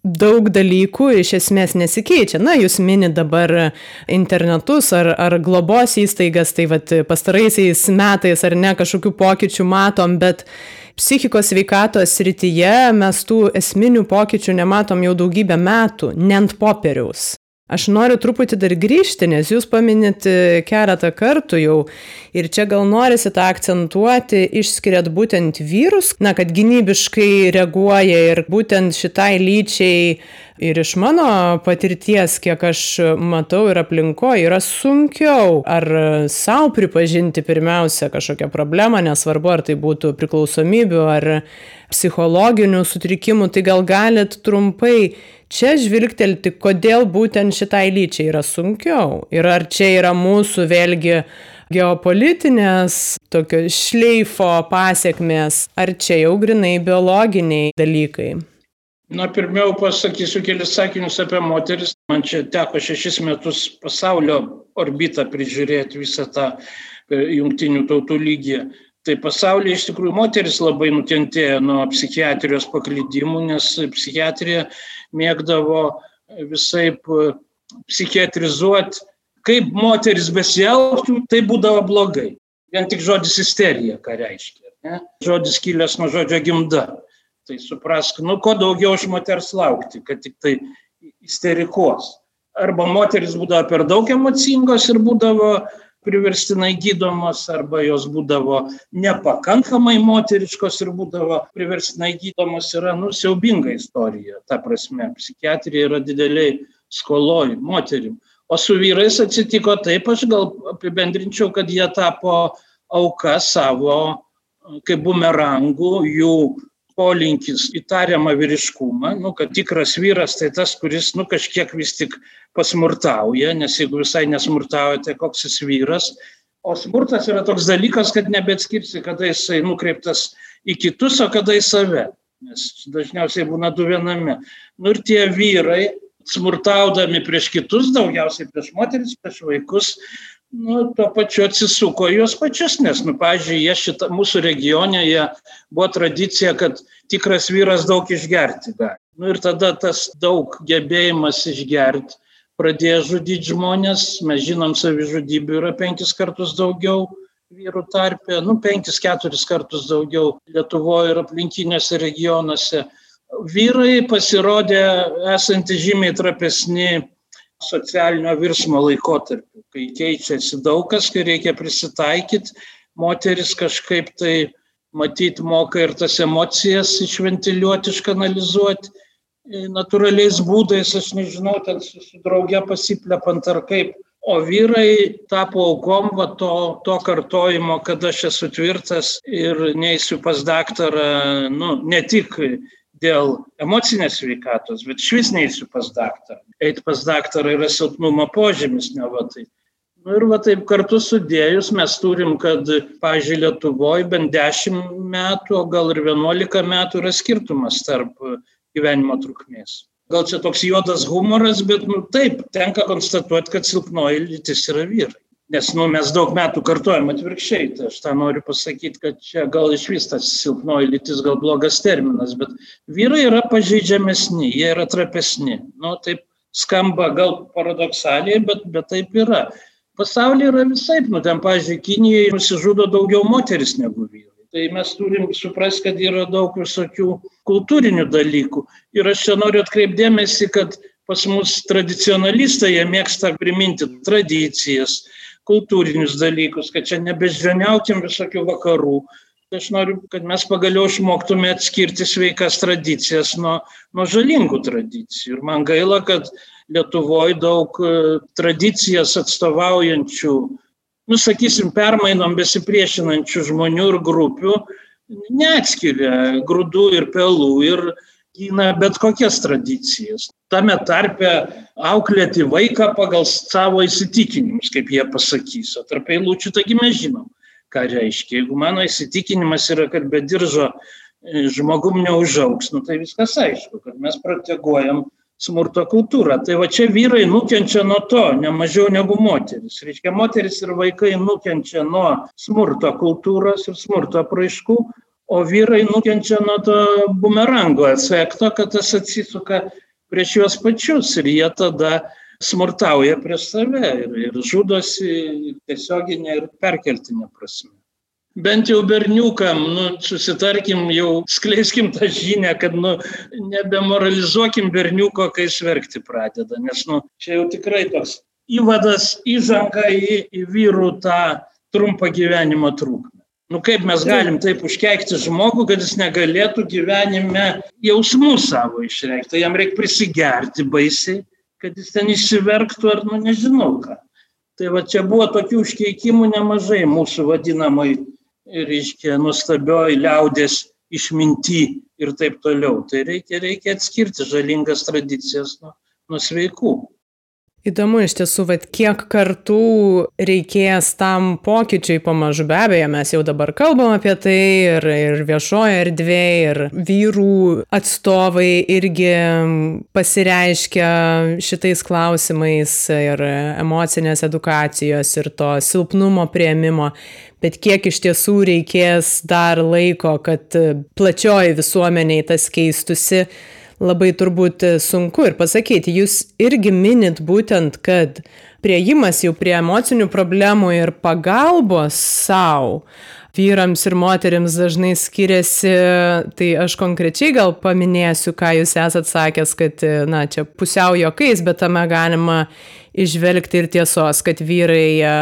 daug dalykų iš esmės nesikeičia. Na, jūs minit dabar internetus ar, ar globos įstaigas, tai vad pastaraisiais metais ar ne kažkokių pokyčių matom, bet psichikos sveikatos srityje mes tų esminių pokyčių nematom jau daugybę metų, nent popieriaus. Aš noriu truputį dar grįžti, nes jūs paminit e, keletą kartų jau ir čia gal norisi tą akcentuoti, išskiriat būtent vyrus, na, kad gynybiškai reaguoja ir būtent šitai lyčiai ir iš mano patirties, kiek aš matau ir aplinkoje, yra sunkiau ar savo pripažinti pirmiausia kažkokią problemą, nesvarbu, ar tai būtų priklausomybių ar psichologinių sutrikimų, tai gal galit trumpai čia žvilgtelti, kodėl būtent šitai lyčiai yra sunkiau ir ar čia yra mūsų vėlgi geopolitinės tokio šleifo pasiekmės, ar čia jau grinai biologiniai dalykai? Na, pirmiau pasakysiu kelis sakinius apie moteris. Man čia teko šešis metus pasaulio orbitą prižiūrėti visą tą e, jungtinių tautų lygį. Tai pasaulyje iš tikrųjų moteris labai nukentėjo nuo psichiatrijos paklydimų, nes psichiatrija mėgdavo visai psichiatrizuoti kaip moteris besielgtų, tai būdavo blogai. Vien tik žodis isterija, ką reiškia. Ne? Žodis kilęs nuo žodžio gimda. Tai suprask, nu, ko daugiau iš moters laukti, kad tik tai isterikos. Arba moteris būdavo per daug emocingos ir būdavo priverstinai gydomos, arba jos būdavo nepakankamai moteriškos ir būdavo priverstinai gydomos, yra nusiaubinga istorija. Ta prasme, psichiatrija yra dideliai skoloj moterim. O su vyrais atsitiko taip, aš gal apibendrinčiau, kad jie tapo auka savo kaip bumerangų, jų polinkis į tariamą vyriškumą, nu, kad tikras vyras tai tas, kuris nu, kažkiek vis tik pasmurtauja, nes jeigu visai nesmurtauja, tai koks jis vyras. O smurtas yra toks dalykas, kad nebetskirsi, kada jisai nukreiptas į kitus, o kada į save. Nes dažniausiai būna du viename. Nu ir tie vyrai, smurtaudami prieš kitus, daugiausiai prieš moteris, prieš vaikus, nu, tuo pačiu atsisuko juos pačius, nes, nu, pažiūrėjau, jie šitą mūsų regione, jie buvo tradicija, kad tikras vyras daug išgerti gali. Nu, ir tada tas daug gebėjimas išgerti pradėjo žudyti žmonės, mes žinom, savižudybių yra penkis kartus daugiau vyrų tarpė, nu, penkis, keturis kartus daugiau Lietuvoje ir aplinkinėse regionuose vyrai pasirodė esanti žymiai trapesni socialinio virsmo laikotarpiu, kai keičiasi daug kas, kai reikia prisitaikyti, moteris kažkaip tai matyti moka ir tas emocijas išventiliuoti, iškanalizuoti e, natūraliais būdais, aš nežinau, ten su, su drauge pasiplepant ar kaip. O vyrai tapo aukom va to, to kartojimo, kad aš esu tvirtas ir neįsiu pas daktarą, nu, ne tik dėl emocinės sveikatos, bet iš vis neįsiu pas daktarą. Eiti pas daktarą yra silpnumo požymis, ne va tai. Nu ir va taip kartu sudėjus mes turim, kad, pažiūrėjau, Lietuvoje bent 10 metų, o gal ir 11 metų yra skirtumas tarp gyvenimo trukmės. Gal čia toks juodas humoras, bet nu, taip, tenka konstatuoti, kad silpnoji lytis yra vyrai. Nes nu, mes daug metų kartuojam atvirkščiai, tai aš tą noriu pasakyti, kad čia gal iš vis tas silpnoji lytis gal blogas terminas, bet vyrai yra pažeidžiamesni, jie yra trapesni. Nu, taip skamba gal paradoksaliai, bet, bet taip yra. Pasaulyje yra visai, nu ten, pažiūrėjau, Kinijoje nusižudo daugiau moteris negu vyrai. Tai mes turim suprasti, kad yra daug visokių kultūrinių dalykų. Ir aš čia noriu atkreipdėmėsi, kad pas mus tradicionalistai, jie mėgsta priminti tradicijas, kultūrinius dalykus, kad čia nebežveniaukim visokių vakarų. Aš noriu, kad mes pagaliau išmoktume atskirti sveikas tradicijas nuo, nuo žalingų tradicijų. Ir man gaila, kad Lietuvoje daug e, tradicijas atstovaujančių, nusakysim, permainom besipriešinančių žmonių ir grupių neatskiria grūdų ir pelų ir gina bet kokias tradicijas tame tarpe auklėti vaiką pagal savo įsitikinimus, kaip jie pasakys. O tarp eilučių, taigi mes žinom, ką reiškia. Jeigu mano įsitikinimas yra, kad be diržo e, žmogum neužauks, nu, tai viskas aišku, kad mes proteguojam smurto kultūrą. Tai va čia vyrai nukenčia nuo to, ne mažiau negu moteris. Reiškia, moteris ir vaikai nukenčia nuo smurto kultūros ir smurto apraiškų, o vyrai nukenčia nuo to bumerango efekto, kad tas atsisuka prieš juos pačius ir jie tada smurtauja prieš save ir, ir žudosi tiesioginė ir perkeltinė prasme. Bent jau berniukam, nu, susitarkim, jau skleiskim tą žinę, kad nu, nebemoralizuokim berniuko, kai sverkti pradeda, nes nu, čia jau tikrai toks įvadas, įžanga į, į vyrų tą trumpą gyvenimo trukmę. Nu kaip mes galim taip užkeikti žmogų, kad jis negalėtų gyvenime jausmų savo išreikšti. Tai jam reikia prisigerti baisiai, kad jis ten išsiverktų ar, nu nežinau ką. Tai va čia buvo tokių užkeikimų nemažai mūsų vadinamai, reiškia, nuostabioj liaudės išminti ir taip toliau. Tai reikia, reikia atskirti žalingas tradicijas nuo, nuo sveikų. Įdomu iš tiesų, vad kiek kartų reikės tam pokyčiai pamažu, be abejo, mes jau dabar kalbam apie tai ir, ir viešoje erdvėje, ir vyrų atstovai irgi pasireiškia šitais klausimais ir emocinės edukacijos ir to silpnumo prieimimo, bet kiek iš tiesų reikės dar laiko, kad plačioji visuomeniai tas keistusi labai turbūt e, sunku ir pasakyti. Jūs irgi minit būtent, kad prieimas jau prie emocinių problemų ir pagalbos savo vyrams ir moteriams dažnai skiriasi, tai aš konkrečiai gal paminėsiu, ką jūs esat sakęs, kad, e, na, čia pusiau jokais, bet tame galima išvelgti ir tiesos, kad vyrai e,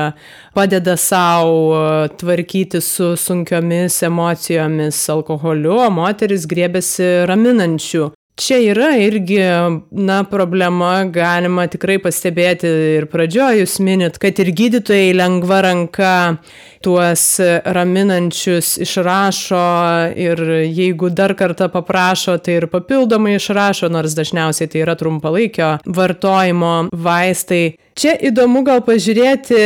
padeda savo tvarkyti su sunkiomis emocijomis alkoholiu, o moteris grėbėsi raminančių čia yra irgi, na, problema, galima tikrai pastebėti ir pradžioje jūs minit, kad ir gydytojai lengva ranka tuos raminančius išrašo ir jeigu dar kartą paprašo, tai ir papildomai išrašo, nors dažniausiai tai yra trumpalaikio vartojimo vaistai. Čia įdomu gal pažiūrėti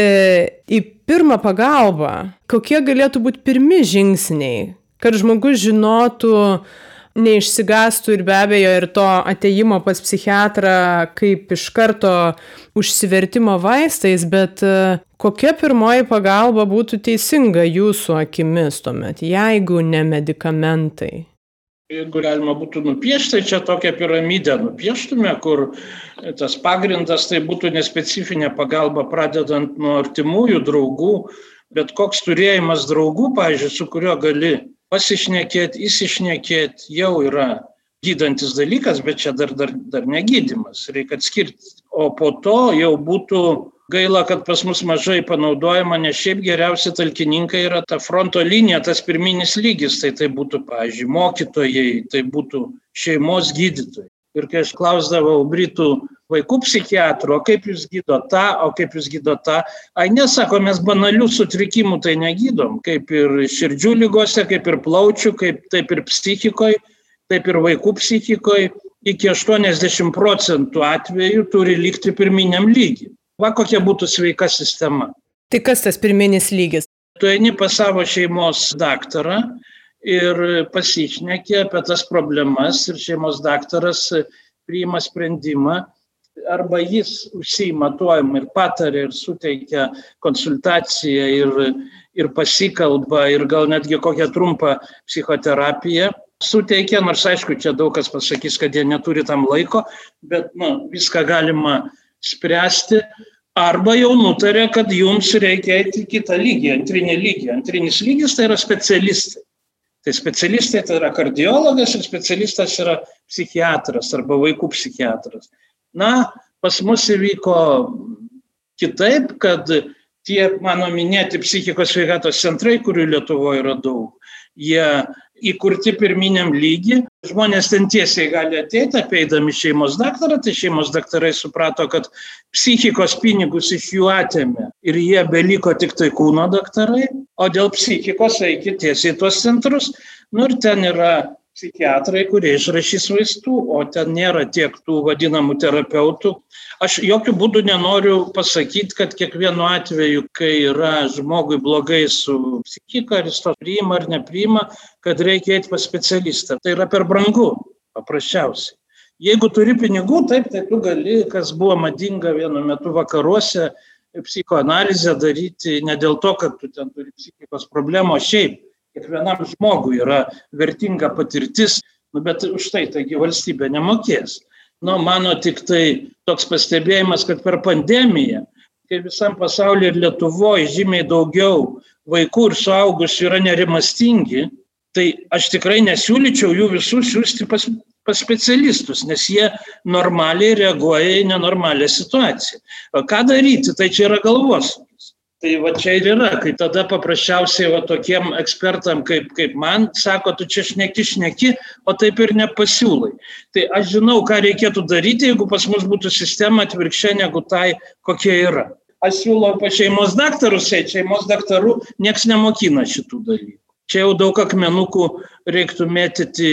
į pirmą pagalbą, kokie galėtų būti pirmi žingsniai, kad žmogus žinotų, neišsigastų ir be abejo ir to ateimo pas psichiatrą kaip iš karto užsivertimo vaistais, bet e, kokia pirmoji pagalba būtų teisinga jūsų akimis tuomet, jeigu ne medikamentai? Jeigu galima būtų nupiešti, tai čia tokią piramidę nupieštume, kur tas pagrindas tai būtų nespecifinė pagalba pradedant nuo artimųjų draugų, bet koks turėjimas draugų, pažiūrėjau, su kuriuo gali pasišnekėt, įsišnekėt jau yra gydantis dalykas, bet čia dar, dar, dar negydymas, reikia atskirti. O po to jau būtų gaila, kad pas mus mažai panaudojama, nes šiaip geriausi talkininkai yra ta fronto linija, tas pirminis lygis, tai tai būtų, pavyzdžiui, mokytojai, tai būtų šeimos gydytojai. Ir kai aš klausdavau Britų vaikų psichiatrų, o kaip jūs gydo tą, o kaip jūs gydo tą, ai nesako, mes banalių sutrikimų tai negydom, kaip ir širdžių lygose, kaip ir plaučių, kaip, taip ir psichikoje, taip ir vaikų psichikoje, iki 80 procentų atvejų turi likti pirminiam lygiui. Va kokia būtų sveika sistema. Tai kas tas pirminis lygis? Tu eini pas savo šeimos daktarą ir pasišnekė apie tas problemas ir šeimos daktaras priima sprendimą arba jis užsima tuom ir patarė ir suteikia konsultaciją ir, ir pasikalba ir gal netgi kokią trumpą psichoterapiją suteikia, nors aišku, čia daug kas pasakys, kad jie neturi tam laiko, bet nu, viską galima spręsti. Arba jau nutarė, kad jums reikia eiti į kitą lygį, antrinį lygį. Antrinis lygis tai yra specialistai. Tai specialistai tai yra kardiologas ir specialistas yra psichiatras arba vaikų psichiatras. Na, pas mus įvyko kitaip, kad tie mano minėti psichikos sveikatos centrai, kurių Lietuvoje yra daug, jie įkurti pirminiam lygi. Žmonės ten tiesiai gali ateiti, apeidami šeimos daktarą, tai šeimos daktarai suprato, kad psichikos pinigus iš jų atėmė ir jie beliko tik tai kūno daktarai, o dėl psichikos eikit tiesiai tuos centrus. Nu ir ten yra psichiatrai, kurie išrašys vaistų, o ten nėra tiek tų vadinamų terapeutų. Aš jokių būdų nenoriu pasakyti, kad kiekvienu atveju, kai yra žmogui blogai su psichika, ar jis to priima ar nepriima, kad reikia eiti pas specialistą. Tai yra per brangu, paprasčiausiai. Jeigu turi pinigų, taip, tai tu gali, kas buvo madinga vienu metu vakaruose, psichoanalizę daryti ne dėl to, kad tu ten turi psichikos problemų, o šiaip kiekvienam žmogui yra vertinga patirtis, nu, bet už tai taigi valstybė nemokės. Nu, mano tik tai toks pastebėjimas, kad per pandemiją, kai visam pasaulyje ir Lietuvoje žymiai daugiau vaikų ir suaugusių yra nerimastingi, tai aš tikrai nesiūlyčiau jų visų siūsti pas, pas specialistus, nes jie normaliai reaguoja į nenormalią situaciją. O ką daryti, tai čia yra galvos. Tai va čia ir yra, kai tada paprasčiausiai va tokiem ekspertam kaip, kaip man sako, tu čia šneki, šneki, o taip ir nepasiūlai. Tai aš žinau, ką reikėtų daryti, jeigu pas mus būtų sistema atvirkščia negu tai, kokia yra. Aš siūlau pa šeimos daktarus, šeimos daktarų nieks nemokina šitų dalykų. Čia jau daug akmenukų reiktų mėtyti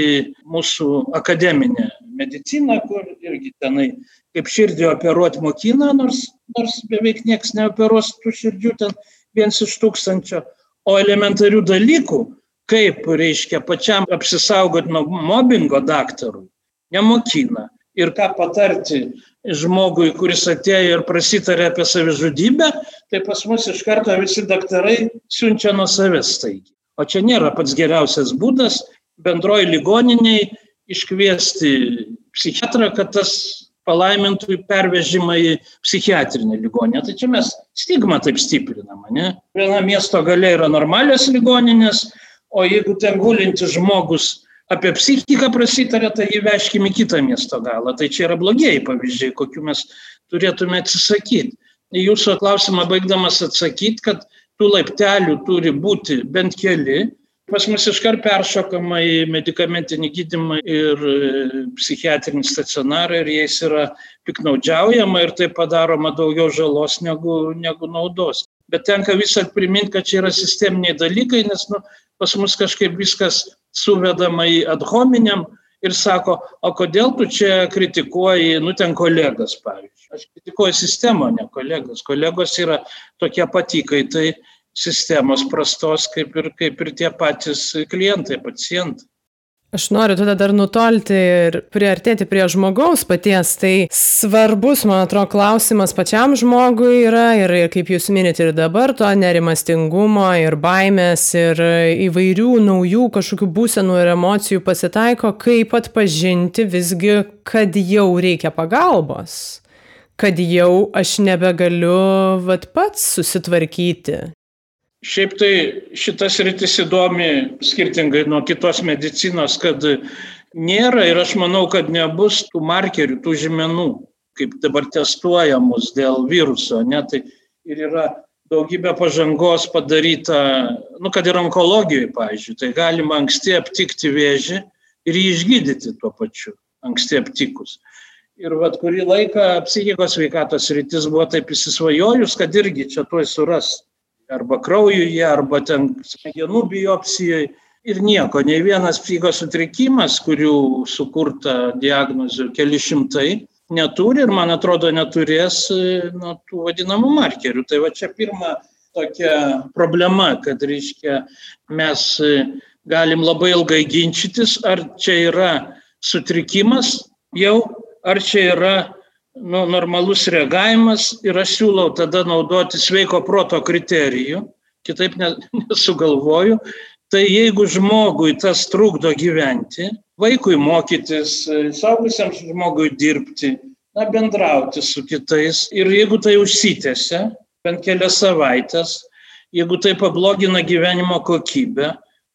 mūsų akademinę mediciną, kur irgi tenai kaip širdį operuoti mokina, nors, nors beveik niekas neoperuos tų širdžių ten viens iš tūkstančio. O elementarių dalykų, kaip, reiškia, pačiam apsisaugoti nuo mobbingo daktarui, nemokina. Ir ką patarti žmogui, kuris atėjo ir prasitarė apie savižudybę, tai pas mus iš karto visi daktarai siunčia nuo savęs taigi. O čia nėra pats geriausias būdas bendroji ligoniniai iškviesti psichiatrą, kad tas palaimintų pervežimą į psichiatrinę ligoninę. Tai čia mes stigmą taip stiprinam. Ne? Viena miesto gale yra normalios ligoninės, o jeigu ten gulintis žmogus apie psichiką prasitarė, tai jį veškim į kitą miesto galą. Tai čia yra blogieji pavyzdžiai, kokiu mes turėtume atsisakyti. Jūsų klausimą baigdamas atsakyti, kad tų laiptelių turi būti bent keli. Pas mus iškart peršokama į medicamentinį gydimą ir e, psichiatrinį stacionarą ir jais yra piknaudžiaujama ir tai padaroma daugiau žalos negu, negu naudos. Bet tenka visą priminti, kad čia yra sisteminiai dalykai, nes nu, pas mus kažkaip viskas suvedama į ad hominem ir sako, o kodėl tu čia kritikuoji, nu ten kolegas, pavyzdžiui. Aš kritikuoju sistemą, ne kolegas. Kolegos yra tokie patikai, tai sistemos prastos kaip ir, kaip ir tie patys klientai, pacientai. Aš noriu tada dar nutolti ir priartėti prie žmogaus paties. Tai svarbus, man atrodo, klausimas pačiam žmogui yra ir, ir kaip jūs minite ir dabar, to nerimastingumo ir baimės ir įvairių naujų kažkokių būsenų ir emocijų pasitaiko, kaip atpažinti visgi, kad jau reikia pagalbos kad jau aš nebegaliu vat pats susitvarkyti Šiaip tai šitas rytis įdomi skirtingai nuo kitos medicinos, kad nėra ir aš manau, kad nebus tų markerių, tų žymenų, kaip dabar testuojamus dėl viruso. Ne? Tai ir yra daugybė pažangos padaryta, nu, kad ir onkologijoje, pavyzdžiui, tai galima anksti aptikti vėžį ir jį išgydyti tuo pačiu, anksti aptikus. Ir vad kurį laiką psichikos veikatos rytis buvo taip įsisvajojus, kad irgi čia tuoj suras arba kraujuje, arba ten smegenų biopsijoje. Ir nieko, nei vienas psichikos sutrikimas, kurių sukurta diagnozių keli šimtai, neturi ir, man atrodo, neturės nu, tų vadinamų markerių. Tai va čia pirma tokia problema, kad, reiškia, mes galim labai ilgai ginčytis, ar čia yra sutrikimas jau, ar čia yra nu, normalus reagavimas ir aš siūlau tada naudoti sveiko proto kriterijų, kitaip nesugalvoju. Tai jeigu žmogui tas trukdo gyventi, vaikui mokytis, saugusiam žmogui dirbti, na, bendrauti su kitais ir jeigu tai užsitęsia bent kelias savaitės, jeigu tai pablogina gyvenimo kokybę,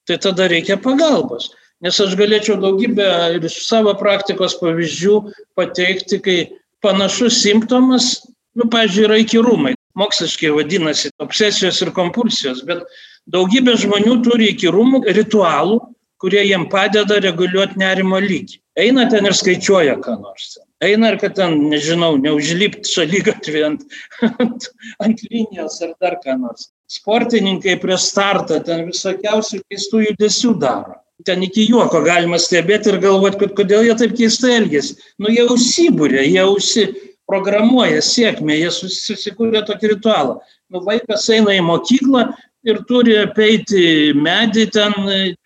tai tada reikia pagalbos. Nes aš galėčiau daugybę ir iš savo praktikos pavyzdžių pateikti, kai panašus simptomas, nu, pavyzdžiui, yra įkyrumai. Moksliškai vadinasi obsesijos ir kompulsijos, bet daugybė žmonių turi įkyrumų, ritualų, kurie jiem padeda reguliuoti nerimo lygį. Eina ten ir skaičiuoja, ką nors. Eina ir kad ten, nežinau, neužlipti šalygatvį ant, ant, ant linijos ar dar ką nors. Sportininkai prie startą ten visokiausių keistų judesių daro ten iki juoko galima stebėti ir galvoti, kad kodėl jie taip keistai elgesi. Nu, jie užsibūrė, jie užsiprogramuoja sėkmę, jie susikūrė tokį ritualą. Nu, vaikas eina į mokyklą ir turi apeiti medį, ten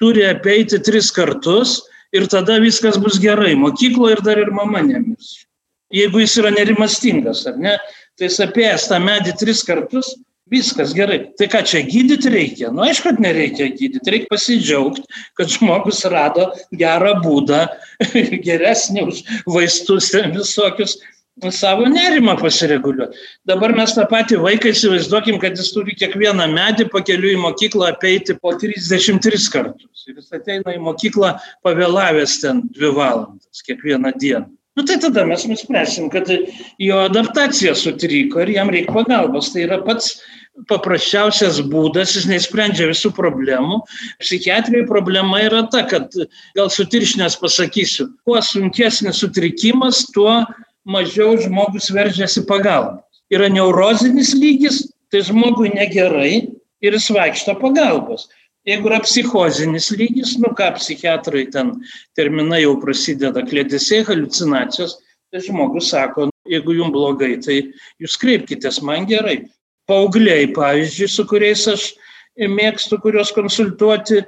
turi apeiti tris kartus ir tada viskas bus gerai. Mokykloje ir dar ir mama nemirs. Jeigu jis yra nerimastingas, ar ne, tai jis apėjęs tą medį tris kartus Viskas gerai. Tai ką čia gydyti reikia? Nu, aišku, kad nereikia gydyti. Reikia pasidžiaugti, kad žmogus rado gerą būdą, geresnį už vaistus ir visokius savo nerimą pasireguliuoti. Dabar mes tą patį vaiką įsivaizduokim, kad jis turi kiekvieną medį pakeliu į mokyklą apeiti po 33 kartus. Ir jis ateina į mokyklą pavėlavęs ten dvi valandas kiekvieną dieną. Nu, tai tada mes nuspręsim, kad jo adaptacija sutriko ir jam reikia pagalbos. Tai yra pats paprasčiausias būdas, jis neįsprendžia visų problemų. Psichiatrijai problema yra ta, kad gal sutiršinės pasakysiu, kuo sunkesnis sutrikimas, tuo mažiau žmogus veržiasi pagalbą. Yra neurozinis lygis, tai žmogui negerai ir jis vaikšto pagalbos. Jeigu yra psichozinis lygis, nu ką psichiatrai ten terminai jau prasideda, klėdėsiai, halucinacijos, tai žmogus sako, jeigu jums blogai, tai jūs kreipkitės, man gerai. Paugliai, pavyzdžiui, su kuriais aš mėgstu, kuriuos konsultuoti,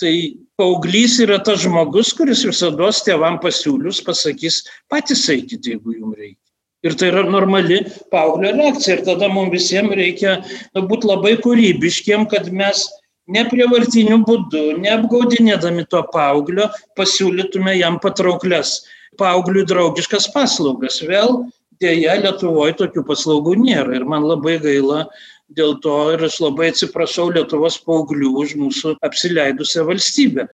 tai paauglys yra tas žmogus, kuris visada tėvam pasiūlius pasakys, patys eikit, jeigu jums reikia. Ir tai yra normali paauglio reakcija. Ir tada mums visiems reikia nu, būti labai kūrybiškiem, kad mes neprievartiniu būdu, neapgaudinėdami to paauglio, pasiūlytume jam patrauklias paaugliui draugiškas paslaugas. Vėl dėja Lietuvoje tokių paslaugų nėra ir man labai gaila dėl to ir aš labai atsiprašau Lietuvos paauglių už mūsų apsileidusią valstybę.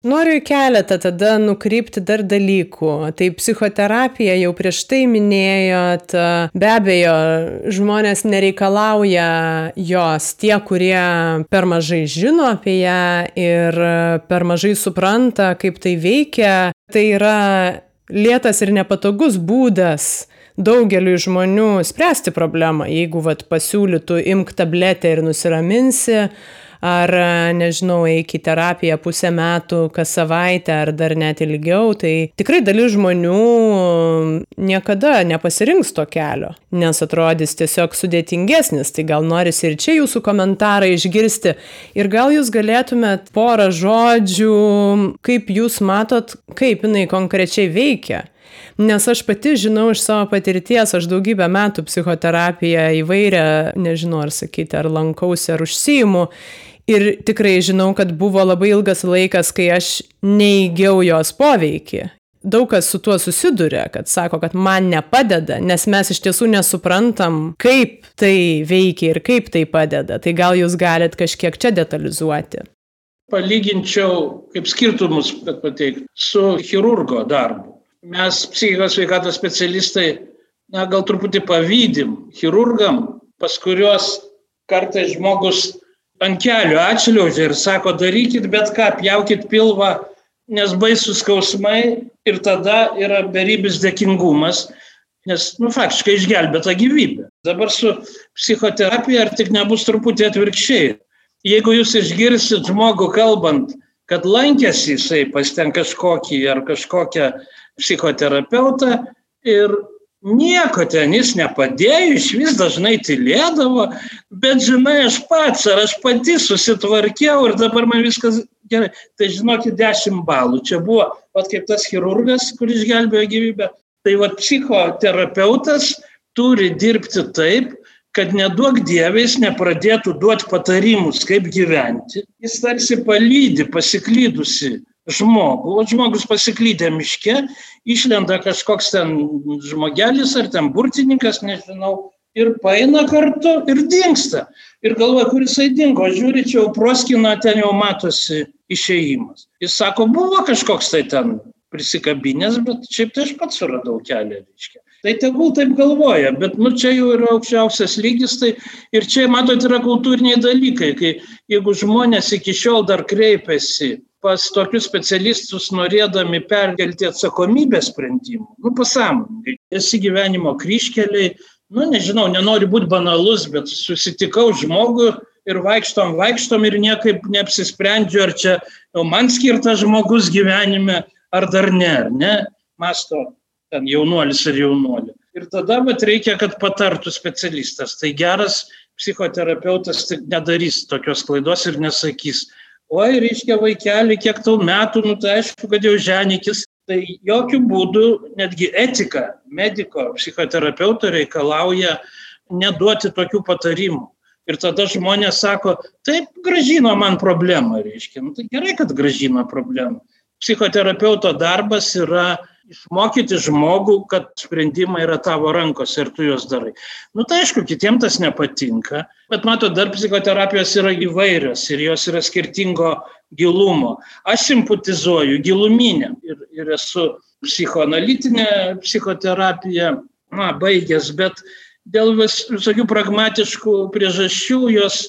Noriu į keletą tada nukrypti dar dalykų. Tai psichoterapija jau prieš tai minėjot, be abejo, žmonės nereikalauja jos tie, kurie per mažai žino apie ją ir per mažai supranta, kaip tai veikia. Tai yra lėtas ir nepatogus būdas daugeliu žmonių spręsti problemą. Jeigu vat, pasiūlytų imk tabletę ir nusiraminsi, ar, nežinau, eik į terapiją pusę metų kas savaitę, ar dar net ilgiau, tai tikrai dalis žmonių niekada nepasirinks to kelio, nes atrodys tiesiog sudėtingesnis. Tai gal norisi ir čia jūsų komentarą išgirsti. Ir gal jūs galėtumėt porą žodžių, kaip jūs matot, kaip jinai konkrečiai veikia. Nes aš pati žinau iš savo patirties, aš daugybę metų psichoterapiją įvairią, nežinau ar sakyti, ar lankausi, ar užsijimu. Ir tikrai žinau, kad buvo labai ilgas laikas, kai aš neįgiau jos poveikį. Daug kas su tuo susiduria, kad sako, kad man nepadeda, nes mes iš tiesų nesuprantam, kaip tai veikia ir kaip tai padeda. Tai gal jūs galit kažkiek čia detalizuoti. Palyginčiau, kaip skirtumus pateikti, su chirurgo darbu. Mes, psichikos sveikatos specialistai, na, gal truputį pavydim chirurgam, pas kuriuos kartais žmogus ant kelių atšliaužia ir sako, darykit bet ką, pjaukit pilvą, nes baisus skausmai ir tada yra beribis dėkingumas, nes, nu, faktiškai išgelbėta gyvybė. Dabar su psichoterapija ar tik nebus truputį atvirkščiai. Jeigu jūs išgirsit žmogų kalbant, kad lankėsi jisai pas ten kažkokį ar kažkokią psichoterapeutą ir nieko ten jis nepadėjo, iš vis dažnai tylėdavo, bet žinai, aš pats ar aš pati susitvarkiau ir dabar man viskas gerai. Tai žinokit, 10 balų. Čia buvo, pat kaip tas chirurgas, kuris gelbėjo gyvybę. Tai va psichoterapeutas turi dirbti taip, kad neduok dievės nepradėtų duoti patarimus, kaip gyventi. Jis tarsi palydi pasiklydusi žmogų, o žmogus pasiklydė miške, išlenda kažkoks ten žmogelis ar ten burtininkas, nežinau, ir paina kartu ir dinksta. Ir galvoja, kur jisai dingo, žiūri, čia jau proskina, ten jau matosi išėjimas. Jis sako, buvo kažkoks tai ten prisikabinės, bet šiaip tai aš pats suradau kelią, reiškia. Tai tegul taip galvoja, bet nu, čia jau yra aukščiausias lygis, tai ir čia, matot, yra kultūriniai dalykai, kai jeigu žmonės iki šiol dar kreipiasi pas tokius specialistus norėdami perkelti atsakomybę sprendimų. Nu, pasąmoningai. Esi gyvenimo kryškeliai, nu, nežinau, nenoriu būti banalus, bet susitikau žmogų ir vaikštom, vaikštom ir niekaip neapsisprendžiu, ar čia jau man skirtas žmogus gyvenime, ar dar ne, ar ne, masto ten jaunuolis ar jaunuolė. Ir tada bet reikia, kad patartų specialistas. Tai geras psichoterapeutas nedarys tokios klaidos ir nesakys, oi, reiškia vaikeli, kiek tau metų, nu tai aišku, kad jau ženikis. Tai jokių būdų netgi etika mediko, psichoterapeuto reikalauja neduoti tokių patarimų. Ir tada žmonės sako, taip, gražino man problemą, reiškia. Nu, tai gerai, kad gražino problemą. Psichoterapeuto darbas yra išmokyti žmogų, kad sprendimai yra tavo rankose ir tu juos darai. Nu tai aišku, kitiems tas nepatinka, bet mato, dar psichoterapijos yra įvairios ir jos yra skirtingo gilumo. Aš simpatizuoju giluminę ir, ir esu psichoanalitinę psichoterapiją na, baigęs, bet dėl vis, visokių pragmatiškų priežasčių jos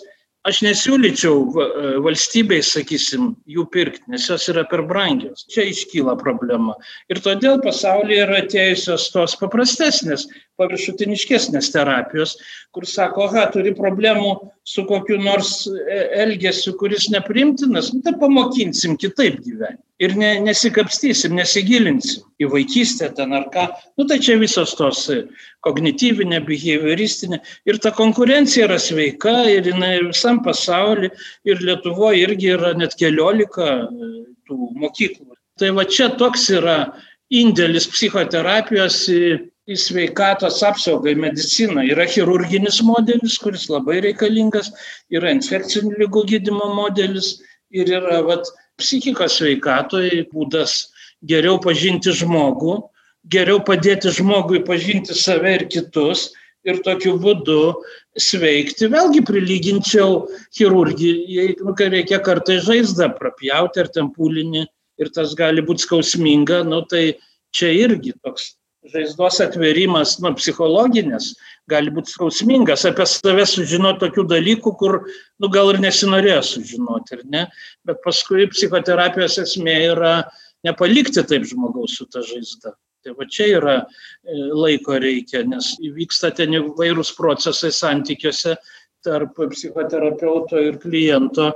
aš nesiūlyčiau valstybei, sakysim, jų pirkti, nes jos yra per brangios. Čia iškyla problema. Ir todėl pasaulyje yra atėjusios tos paprastesnės, paviršutiniškesnės terapijos, kur sako, aha, turi problemų su kokiu nors e, elgesiu, kuris neprimtinas, nu, tai pamokinsim kitaip gyventi. Ir ne, nesikapstysim, nesigilinsim į vaikystę ten ar ką. Nu, tai čia visos tos kognityvinė, behavioristinė. Ir ta konkurencija yra sveika ir jinai visam pasauliu. Ir Lietuvoje irgi yra net keliolika e, tų mokyklų. Tai va čia toks yra indėlis psichoterapijos į, į sveikatos apsaugą, į mediciną. Yra chirurginis modelis, kuris labai reikalingas, yra infekcinių lygų gydimo modelis ir yra vat, psichikos sveikatoje būdas geriau pažinti žmogų, geriau padėti žmogui pažinti save ir kitus ir tokiu būdu sveikti. Vėlgi prilyginčiau chirurgijai, nu, kai reikia kartai žaizdą prapjauti ar ten pūlinį ir tas gali būti skausminga, nu, tai čia irgi toks žaizdos atverimas, nu, psichologinės, gali būti skausmingas, apie save sužinoti tokių dalykų, kur, nu, gal ir nesinorėjo sužinoti, ir ne, bet paskui psichoterapijos esmė yra nepalikti taip žmogaus su ta žaizda. Tai va čia yra e, laiko reikia, nes vyksta ten įvairūs procesai santykiuose tarp psichoterapeuto ir kliento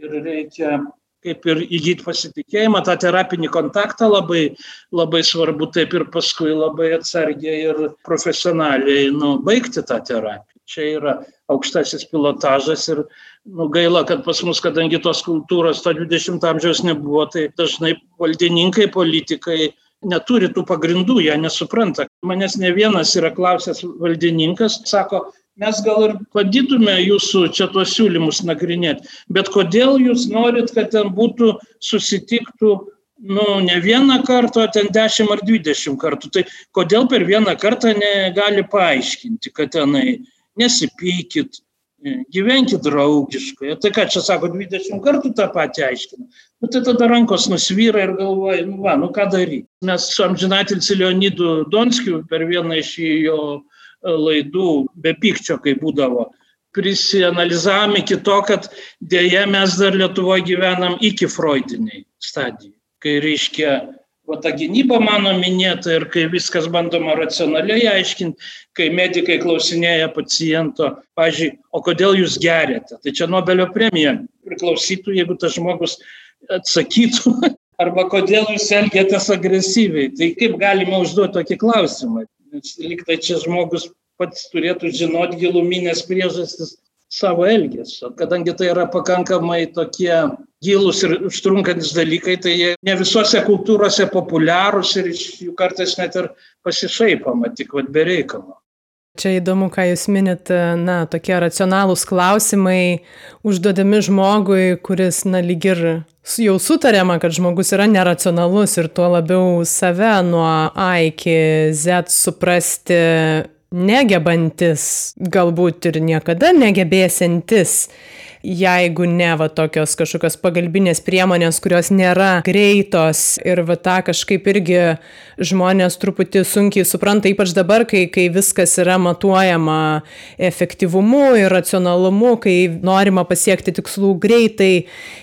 ir reikia kaip ir įgyti pasitikėjimą, tą terapinį kontaktą labai, labai svarbu, taip ir paskui labai atsargiai ir profesionaliai nu, baigti tą terapiją. Čia yra aukštasis pilotažas ir nu, gaila, kad pas mus, kadangi tos kultūros to 20 amžiaus nebuvo, tai dažnai valdininkai, politikai neturi tų pagrindų, jie nesupranta. Manęs ne vienas yra klausęs valdininkas, sako, mes gal ir padytume jūsų čia tuos siūlymus nagrinėti, bet kodėl jūs norit, kad ten būtų susitiktų, nu, ne vieną kartą, o ten 10 ar 20 kartų. Tai kodėl per vieną kartą negali paaiškinti, kad tenai nesipykit, gyvenkit draugiškai. Tai ką čia sako, 20 kartų tą patį aiškina. Nu, tai tada rankos nusvyra ir galvoja, nu, va, nu ką daryti. Mes su amžinatilsi Leonidu Donskiu per vieną iš jo laidų, be pykčio, kai būdavo, prisianalizavome iki to, kad dėja mes dar Lietuvoje gyvenam iki freudiniai stadijai. Kai reiškia va ta gynyba mano minėta ir kai viskas bandoma racionaliai aiškinti, kai medikai klausinėja paciento, pažiūrėjau, o kodėl jūs geriate, tai čia Nobelio premija priklausytų, jeigu tas žmogus atsakytų, arba kodėl jūs elgiatės agresyviai. Tai kaip galima užduoti tokį klausimą? Nes liktai čia žmogus pats turėtų žinoti giluminės priežastis savo elgesio. Kadangi tai yra pakankamai tokie gilus ir užtrunkantis dalykai, tai jie ne visose kultūrose populiarūs ir iš jų kartais net ir pasišaipama, tik vad bereikalo. Čia įdomu, ką Jūs minit, na, tokie racionalūs klausimai užduodami žmogui, kuris, na, lyg ir jau sutarėma, kad žmogus yra neracionalus ir tuo labiau save nuo A iki Z suprasti negebantis, galbūt ir niekada negebėsintis, jeigu ne va tokios kažkokios pagalbinės priemonės, kurios nėra greitos ir va tą kažkaip irgi žmonės truputį sunkiai supranta, ypač dabar, kai, kai viskas yra matuojama efektyvumu ir racionalumu, kai norima pasiekti tikslų greitai,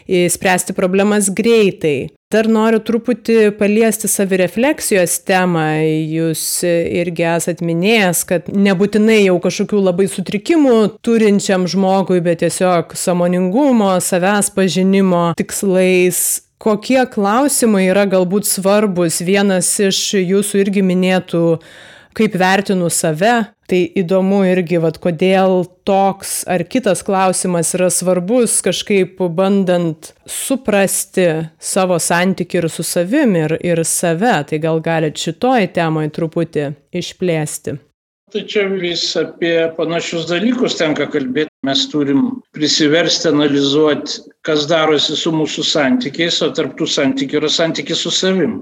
spręsti problemas greitai. Dar noriu truputį paliesti savirefleksijos temą. Jūs irgi esat minėjęs, kad nebūtinai jau kažkokių labai sutrikimų turinčiam žmogui, bet tiesiog samoningumo, savęs pažinimo tikslais kokie klausimai yra galbūt svarbus. Vienas iš jūsų irgi minėtų kaip vertinu save. Tai įdomu irgi, vad, kodėl toks ar kitas klausimas yra svarbus, kažkaip bandant suprasti savo santykių ir su savim ir, ir save. Tai gal galite šitoj temai truputį išplėsti. Tai čia vis apie panašius dalykus tenka kalbėti. Mes turim prisiversti analizuoti, kas darosi su mūsų santykiais, o tarptų santykių yra santykis su savim,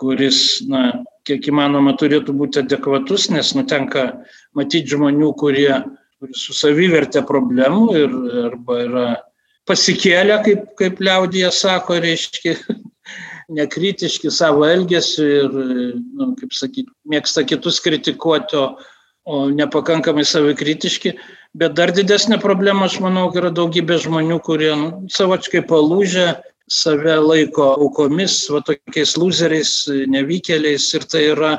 kuris, na, kiek įmanoma turėtų būti adekvatus, nes nutenka matyti žmonių, kurie turi su savivertė problemų ir arba yra pasikėlę, kaip, kaip liaudėje sako, reiškia, nekritiški savo elgesiu ir, nu, kaip sakyti, mėgsta kitus kritikuoti, o, o nepakankamai savikritiški. Bet dar didesnė problema, aš manau, yra daugybė žmonių, kurie nu, savočkai palūžę, save laiko aukomis, va tokiais loseriais, nevykėliais ir tai yra,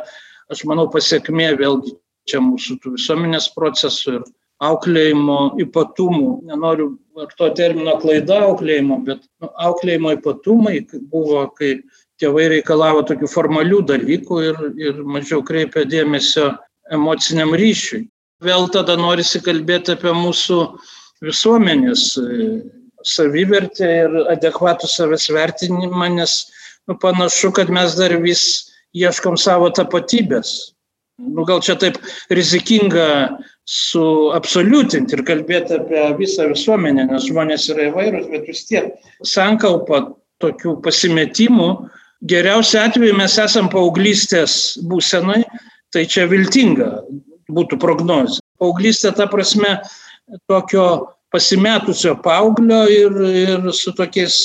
aš manau, pasiekmė vėlgi čia mūsų visuomenės procesų ir auklėjimo ypatumų. Nenoriu vartoti termino klaida auklėjimo, bet nu, auklėjimo ypatumai buvo, kai tėvai reikalavo tokių formalių dalykų ir, ir mažiau kreipia dėmesio emociniam ryšiui. Vėl tada norisi kalbėti apie mūsų visuomenės savivertę ir adekvatų savęs vertinimą, nes nu, panašu, kad mes dar vis ieškom savo tapatybės. Nu, gal čia taip rizikinga suabsoliutinti ir kalbėti apie visą visuomenę, nes žmonės yra įvairūs, bet vis tiek sankalpa tokių pasimetimų. Geriausiu atveju mes esam paauglystės būsenai, tai čia viltinga būtų prognozė. Paauglystė ta prasme tokio pasimetusio paauglio ir, ir su tokiais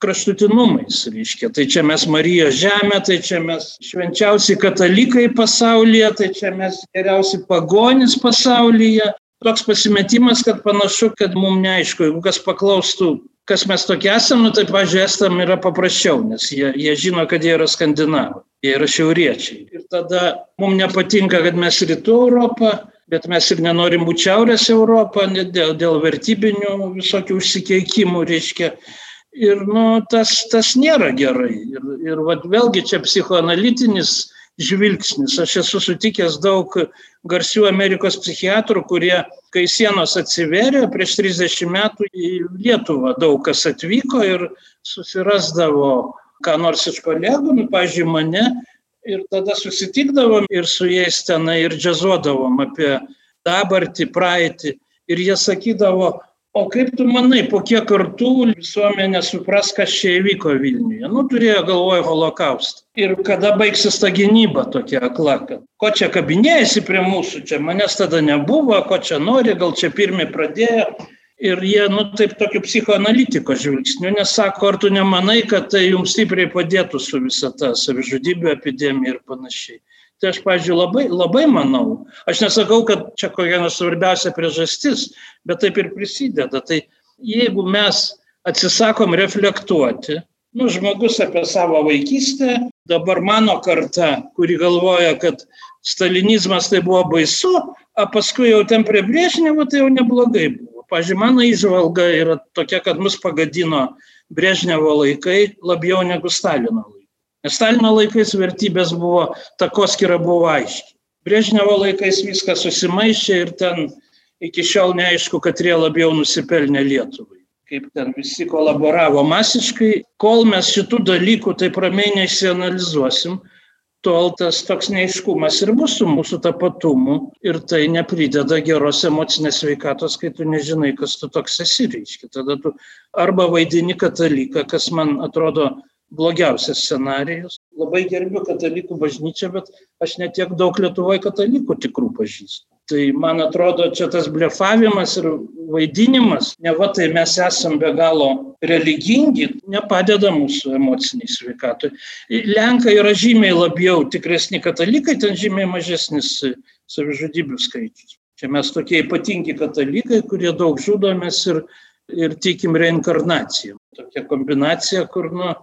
kraštutinumais, reiškia. Tai čia mes Marijos žemė, tai čia mes švenčiausi katalikai pasaulyje, tai čia mes geriausi pagonis pasaulyje. Toks pasimetimas, kad panašu, kad mums neaišku, jeigu kas paklaustų, kas mes tokie esame, nu, tai, pažiūrėjau, estam yra paprasčiau, nes jie, jie žino, kad jie yra skandinavai, jie yra šiauriečiai. Ir tada mums nepatinka, kad mes rytų Europą, bet mes ir nenorim būti šiaurės Europą dėl, dėl vertybinių visokių užsikeikimų, reiškia. Ir nu, tas, tas nėra gerai. Ir, ir vat, vėlgi čia psichoanalitinis žvilgsnis. Aš esu sutikęs daug garsių Amerikos psichiatrų, kurie, kai sienos atsiverė, prieš 30 metų į Lietuvą daug kas atvyko ir susirasdavo ką nors iš kolegų, nu, pažiūrėjau, mane, ir tada susitikdavom ir su jais tenai ir džiazuodavom apie dabartį, praeitį. Ir jie sakydavo, o kaip tu manai, po kiek kartų visuomenė supras, kas čia įvyko Vilniuje? Nu, turėjo galvoje holokaustą. Ir kada baigsis ta gynyba tokia akla, kad ko čia kabinėjasi prie mūsų, čia manęs tada nebuvo, ko čia nori, gal čia pirmie pradėjo. Ir jie, nu, taip tokiu psichoanalitiko žvilgsniu, nes sako, ar tu nemanai, kad tai jums stipriai padėtų su visa ta savižudybių epidemija ir panašiai. Tai aš, pažiūrėjau, labai, labai manau. Aš nesakau, kad čia kokia nors svarbiausia priežastis, bet taip ir prisideda. Tai jeigu mes atsisakom reflektuoti, nu, žmogus apie savo vaikystę, dabar mano karta, kuri galvoja, kad stalinizmas tai buvo baisu, o paskui jau ten prie Brėžnevo tai jau neblogai buvo. Pavyzdžiui, mano įžvalga yra tokia, kad mus pagadino Brėžnevo laikai labiau negu Stalino laikai. Nes Stalino laikais vertybės buvo, takoskira buvo aiški. Brėžnevo laikais viskas susimaišė ir ten iki šiol neaišku, kad jie labiau nusipelnė Lietuvai. Kaip ten visi kolaboravo masiškai, kol mes šitų dalykų taip ramiai neišsianalizuosim, tol tas toks neiškumas ir bus su mūsų tapatumu ir tai neprideda geros emocinės veikatos, kai tu nežinai, kas tu toks esi, reiškia. Tada tu arba vaidini kataliką, kas man atrodo blogiausias scenarijus. Labai gerbiu katalikų bažnyčią, bet aš netiek daug Lietuvoje katalikų tikrų pažįstu. Tai man atrodo, čia tas blefavimas ir vaidinimas, ne va tai mes esam be galo religingi, nepadeda mūsų emociniai sveikatui. Lenkai yra žymiai labiau tikresni katalikai, ten žymiai mažesnis savižudybių skaičius. Čia mes tokie ypatingi katalikai, kurie daug žudomės ir, ir tikim reinkarnaciją. Tokia kombinacija, kur, nu,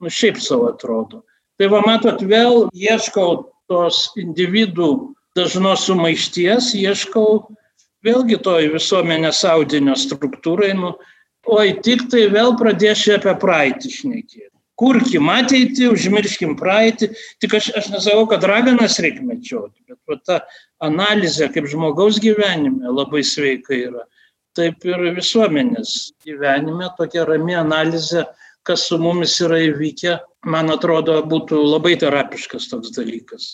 nu šiaip savo atrodo. Tai va matot, vėl ieškau tos individų dažnos sumaišties, ieškau vėlgi toj visuomenės audinio struktūrai, nu, oi tik tai vėl pradėsiu apie praeitį šnekėti. Kurkim ateitį, užmirškim praeitį. Tik aš, aš nesakau, kad raganas reikia mečioti, bet va, ta analizė kaip žmogaus gyvenime labai sveika yra. Taip ir visuomenės gyvenime tokia rami analizė kas su mumis yra įvykę, man atrodo, būtų labai terapiškas toks dalykas.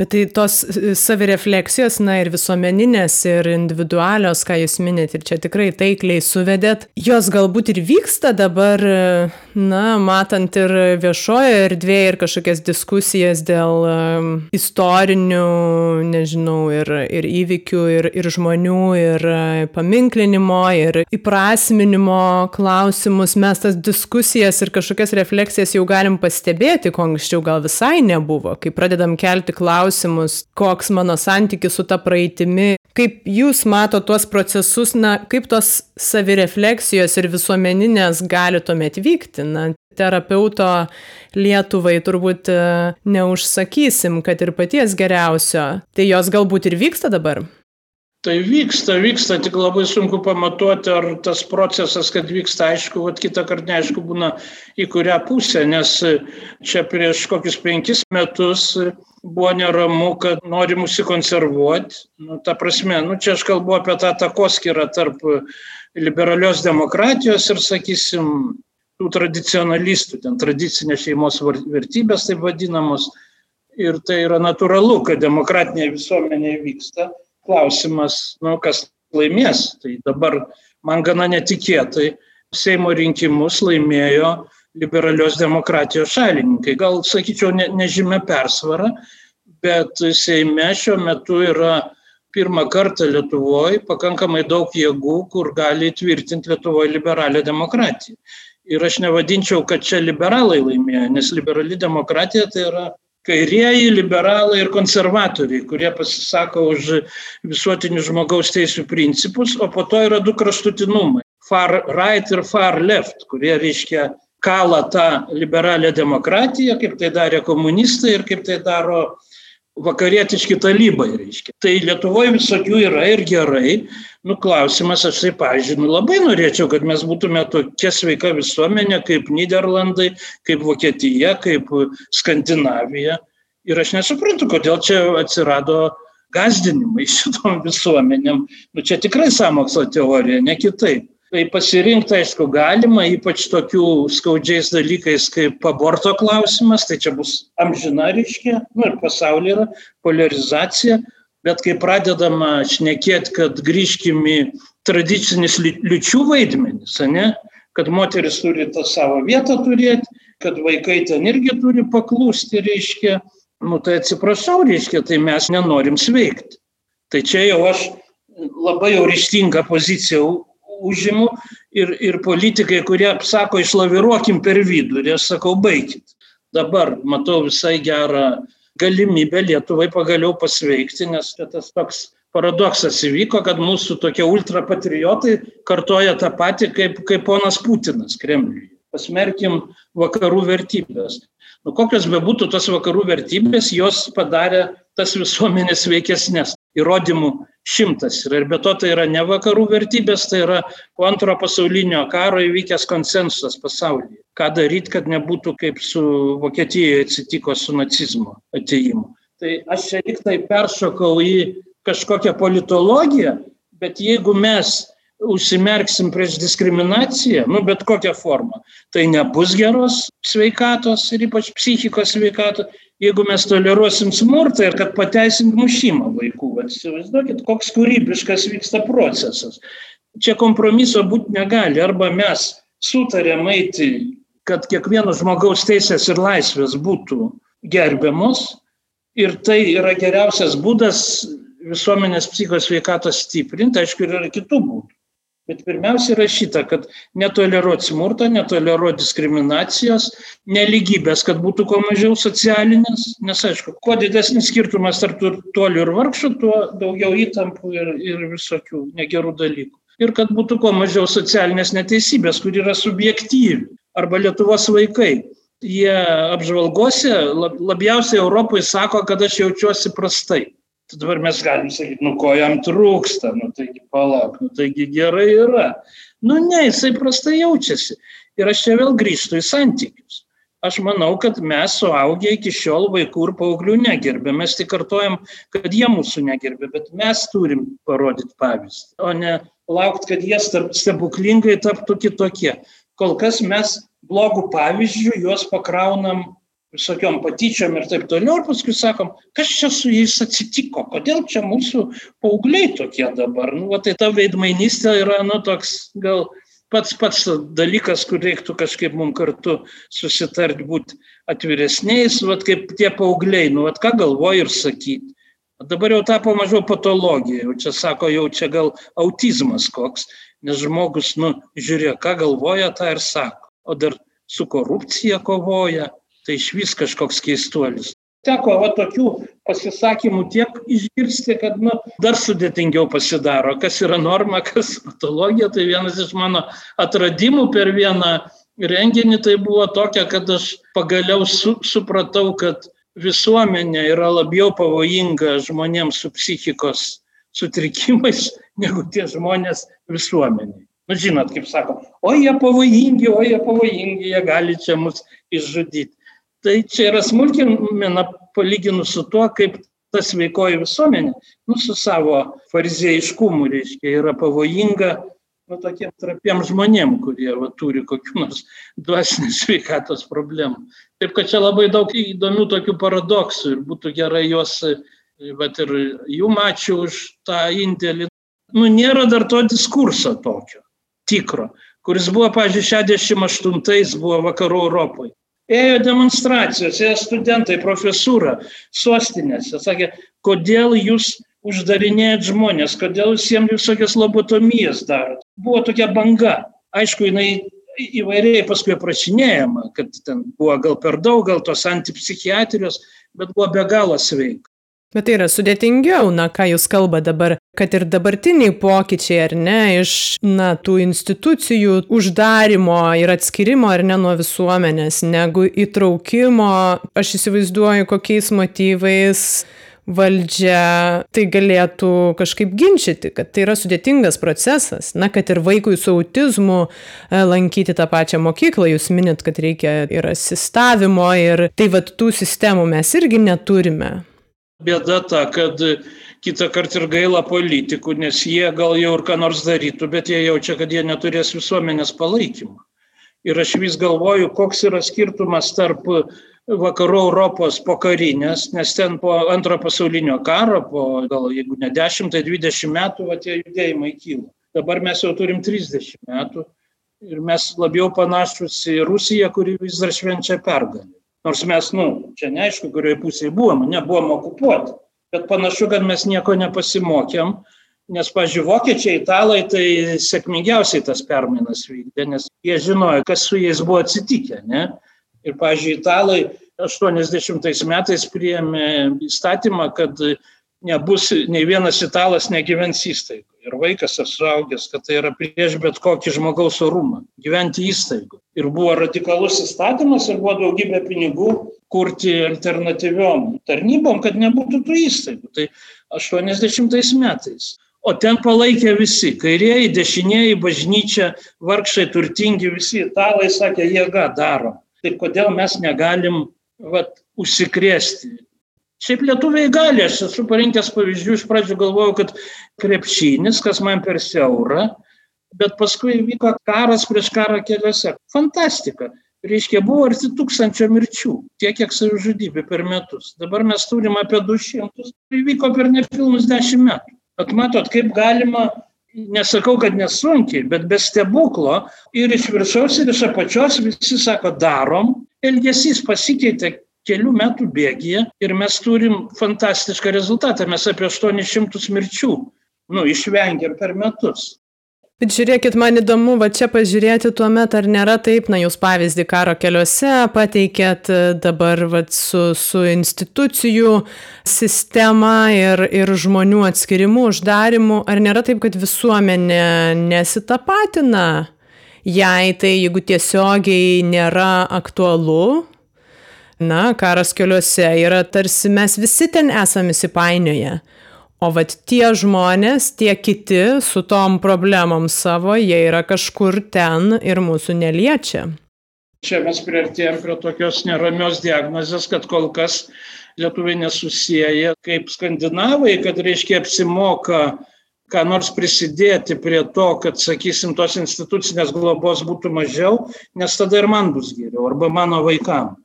Bet tai tos e, savirefleksijos, na ir visuomeninės, ir individualios, ką jūs minėt, ir čia tikrai taikliai suvedėt, jos galbūt ir vyksta dabar, e, na, matant ir viešojo erdvėje, ir kažkokias diskusijas dėl um, istorinių, nežinau, ir, ir įvykių, ir, ir žmonių, ir paminklinimo, ir įprasminimo klausimus. Mes tas diskusijas ir kažkokias refleksijas jau galim pastebėti, ko anksčiau gal visai nebuvo, kai pradedam kelti klausimus klausimus, koks mano santykis su ta praeitimi. Kaip jūs mato tuos procesus, na, kaip tos savirefleksijos ir visuomeninės gali tuomet vykti? Na, terapeuto Lietuvai turbūt e, neužsakysim, kad ir paties geriausio. Tai jos galbūt ir vyksta dabar? Tai vyksta, vyksta, tik labai sunku pamatuoti, ar tas procesas, kad vyksta, aišku, vat kitą kartą neaišku būna į kurią pusę, nes čia prieš kokius penkis metus buvo neramu, kad nori užsikonservuoti. Nu, ta prasme, nu, čia aš kalbu apie tą takoskirą tarp liberalios demokratijos ir, sakysim, tų tradicionalistų, ten tradicinės šeimos vertybės taip vadinamos. Ir tai yra natūralu, kad demokratinėje visuomenėje vyksta klausimas, nu, kas laimės. Tai dabar man gana netikėtai Seimo rinkimus laimėjo liberalios demokratijos šalininkai. Gal, sakyčiau, ne, nežymė persvara, bet Seime šiuo metu yra pirmą kartą Lietuvoje pakankamai daug jėgų, kur gali tvirtinti Lietuvoje liberalią demokratiją. Ir aš nevadinčiau, kad čia liberalai laimėjo, nes liberali demokratija tai yra kairieji liberalai ir konservatoriai, kurie pasisako už visuotinius žmogaus teisų principus, o po to yra du kraštutinumai - far right ir far left, kurie reiškia kalą tą liberalią demokratiją, kaip tai darė komunistai ir kaip tai daro vakarietiški talibai, reiškia. Tai Lietuvoje visokių yra ir gerai, nu klausimas, aš tai, pavyzdžiui, nu, labai norėčiau, kad mes būtume tokia sveika visuomenė kaip Niderlandai, kaip Vokietija, kaip Skandinavija. Ir aš nesuprantu, kodėl čia atsirado gazdinimai šitom visuomenėm. Nu, čia tikrai samokslo teorija, ne kitaip. Tai pasirinkti, aišku, galima, ypač tokių skaudžiais dalykais kaip aborto klausimas, tai čia bus amžina ryškė, nu ir pasaulyje yra polarizacija, bet kai pradedama šnekėti, kad grįžkim į tradicinis liučių vaidmenis, ne, kad moteris turi tą savo vietą turėti, kad vaikai ten irgi turi paklūsti, reiškia, nu tai atsiprašau, reiškia, tai mes nenorim sveikti. Tai čia jau aš labai jau ryštingą poziciją užimu ir, ir politikai, kurie sako, išlaviruokim per vidų ir aš sakau, baigit. Dabar matau visai gerą galimybę Lietuvai pagaliau pasveikti, nes tas toks paradoksas įvyko, kad mūsų tokie ultrapatriotai kartoja tą patį kaip, kaip ponas Putinas Kremliuje. Pasmerkim vakarų vertybės. Nu, kokios bebūtų tos vakarų vertybės, jos padarė tas visuomenės veikesnės. Įrodymų šimtas yra. Ir be to tai yra ne vakarų vertybės, tai yra po antro pasaulinio karo įvykęs konsensusas pasaulyje. Ką daryti, kad nebūtų kaip su Vokietijoje atsitiko su nacizmo ateimu. Tai aš čia tik tai peršokau į kažkokią politologiją, bet jeigu mes užsimerksim prieš diskriminaciją, nu bet kokią formą, tai nebus geros sveikatos ir ypač psichikos sveikatos jeigu mes toleruosim smurtą ir kad pateisint mušimą vaikų. Vat įsivaizduokit, koks kūrybiškas vyksta procesas. Čia kompromiso būti negali. Arba mes sutarėm eiti, kad kiekvieno žmogaus teisės ir laisvės būtų gerbiamos. Ir tai yra geriausias būdas visuomenės psichos sveikatos stiprinti. Aišku, yra kitų būdų. Bet pirmiausia yra šita, kad netoleruoti smurto, netoleruoti diskriminacijos, neligybės, kad būtų kuo mažiau socialinės, nes aišku, kuo didesnis skirtumas tarp turtuolių ir vargšų, tuo daugiau įtampų ir, ir visokių negerų dalykų. Ir kad būtų kuo mažiau socialinės neteisybės, kur yra subjektyvi. Arba Lietuvos vaikai. Jie apžvalgose labiausiai Europoje sako, kad aš jaučiuosi prastai. Tai dabar mes galim sakyti, nu ko jam trūksta, nu taigi palauk, nu taigi gerai yra. Nu ne, jisai prastai jaučiasi. Ir aš čia vėl grįžtu į santykius. Aš manau, kad mes suaugę iki šiol vaikų ir paauglių negerbė. Mes tik kartojam, kad jie mūsų negerbė, bet mes turim parodyti pavyzdį, o ne laukti, kad jie stebuklingai taptų kitokie. Kol kas mes blogų pavyzdžių juos pakraunam visokiom patyčiom ir taip toliau, ir paskui sakom, kas čia su jais atsitiko, kodėl čia mūsų paaugliai tokie dabar. Nu, va, tai ta veidmainystė yra, nu, toks gal pats pats dalykas, kur reiktų kažkaip mums kartu susitarti, būti atviresniais, va, kaip tie paaugliai, nu, va, ką galvoja ir sakyti. Dabar jau tapo mažiau patologija, jau čia sako, jau čia gal autizmas koks, nes žmogus, nu, žiūrėk, ką galvoja, tą ir sako. O dar su korupcija kovoja, tai išvis kažkoks keistuolis Teko va tokių pasisakymų tiek išgirsti, kad nu, dar sudėtingiau pasidaro. Kas yra norma, kas patologija, tai vienas iš mano atradimų per vieną renginį tai buvo tokia, kad aš pagaliau su, supratau, kad visuomenė yra labiau pavojinga žmonėms su psichikos sutrikimais negu tie žmonės visuomeniai. Nu, žinot, kaip sako, o jie pavojingi, o jie pavojingi, jie gali čia mus išžudyti. Tai čia yra smulkina palyginus su tuo, kaip ta sveikoji visuomenė, nu, su savo farizėjiškumu, reiškia, yra pavojinga nu, tokiem trapiem žmonėm, kurie va, turi kokių nors dvasinės sveikatos problemų. Taip kad čia labai daug įdomių tokių paradoksų ir būtų gerai juos, bet ir jų mačiau už tą indėlį. Nu, nėra dar to diskurso tokio, tikro, kuris buvo, pažiūrėjau, 68-ais buvo vakarų Europoje. Ėjo demonstracijos, ėjo studentai, profesūra, sostinėse, sakė, kodėl jūs uždarinėjat žmonės, kodėl jūs jiems visokias lobotomijas darot. Buvo tokia banga. Aišku, jinai įvairiai paskui aprašinėjama, kad ten buvo gal per daug, gal tos antipsichiatrijos, bet buvo be galo sveika. Bet tai yra sudėtingiau, na, ką jūs kalbate dabar, kad ir dabartiniai pokyčiai, ar ne, iš, na, tų institucijų uždarimo ir atskirimo, ar ne, nuo visuomenės, negu įtraukimo, aš įsivaizduoju, kokiais motyvais valdžia tai galėtų kažkaip ginčyti, kad tai yra sudėtingas procesas. Na, kad ir vaikui su autizmu e, lankyti tą pačią mokyklą, jūs minit, kad reikia ir asistavimo, ir tai vad tų sistemų mes irgi neturime. Bėda ta, kad kitą kartą ir gaila politikų, nes jie gal jau ir ką nors darytų, bet jie jaučia, kad jie neturės visuomenės palaikymą. Ir aš vis galvoju, koks yra skirtumas tarp vakarų Europos pokarinės, nes ten po antro pasaulinio karo, po gal jeigu ne 10, tai 20 metų va, tie judėjimai kyla. Dabar mes jau turim 30 metų ir mes labiau panašus į Rusiją, kuri vis dar švenčia pergalę. Nors mes, nu, čia neaišku, kurioje pusėje buvom, nebuvom okupuoti, bet panašu, kad mes nieko nepasimokėm, nes, pažiūrėjau, vokiečiai, italai tai sėkmingiausiai tas permainas vykdė, nes jie žinojo, kas su jais buvo atsitikę, ne? Ir, pažiūrėjau, italai 80 metais priėmė įstatymą, kad nebus nei vienas italas negyvens įstaigų. Ir vaikas suaugęs, kad tai yra prieš bet kokį žmogaus orumą - gyventi įstaigų. Ir buvo radikalus įstatymas ir buvo daugybė pinigų kurti alternatyviom tarnybom, kad nebūtų tų įstaigų. Tai 80 metais. O ten palaikė visi - kairieji, dešinieji, bažnyčia, vargšai, turtingi, visi italai sakė, jėga darom tai kodėl mes negalim vat, užsikrėsti. Šiaip lietuviai gali, aš esu parinkęs pavyzdžių, iš pradžių galvojau, kad krepšinis, kas man per siaura, bet paskui vyko karas prieš karą keliuose. Fantastika. Reiškia, buvo arti tūkstančio mirčių, tiek kiek savižudybė per metus. Dabar mes turim apie 200, tai vyko per nepilnus 10 metų. At matot, kaip galima nesakau, kad nesunkiai, bet be stebuklo ir iš viršaus ir iš apačios visi sako darom, elgesys pasikeitė kelių metų bėgyje ir mes turim fantastišką rezultatą. Mes apie 800 mirčių nu, išvengėm per metus. Bet žiūrėkit, man įdomu, va čia pažiūrėti tuo metu, ar nėra taip, na jūs pavyzdį karo keliuose pateikėt dabar va, su, su institucijų sistema ir, ir žmonių atskirimu, uždarimu, ar nėra taip, kad visuomenė nesitapatina, jei tai jeigu tiesiogiai nėra aktualu, na, karas keliuose yra tarsi mes visi ten esame įsipainioję. O vat tie žmonės, tie kiti su tom problemom savo, jie yra kažkur ten ir mūsų neliečia. Čia mes prieartėjom prie tokios neramios diagnozės, kad kol kas lietuviai nesusiję kaip skandinavai, kad reiškia apsimoka ką nors prisidėti prie to, kad, sakysim, tos institucinės globos būtų mažiau, nes tada ir man bus geriau, arba mano vaikam.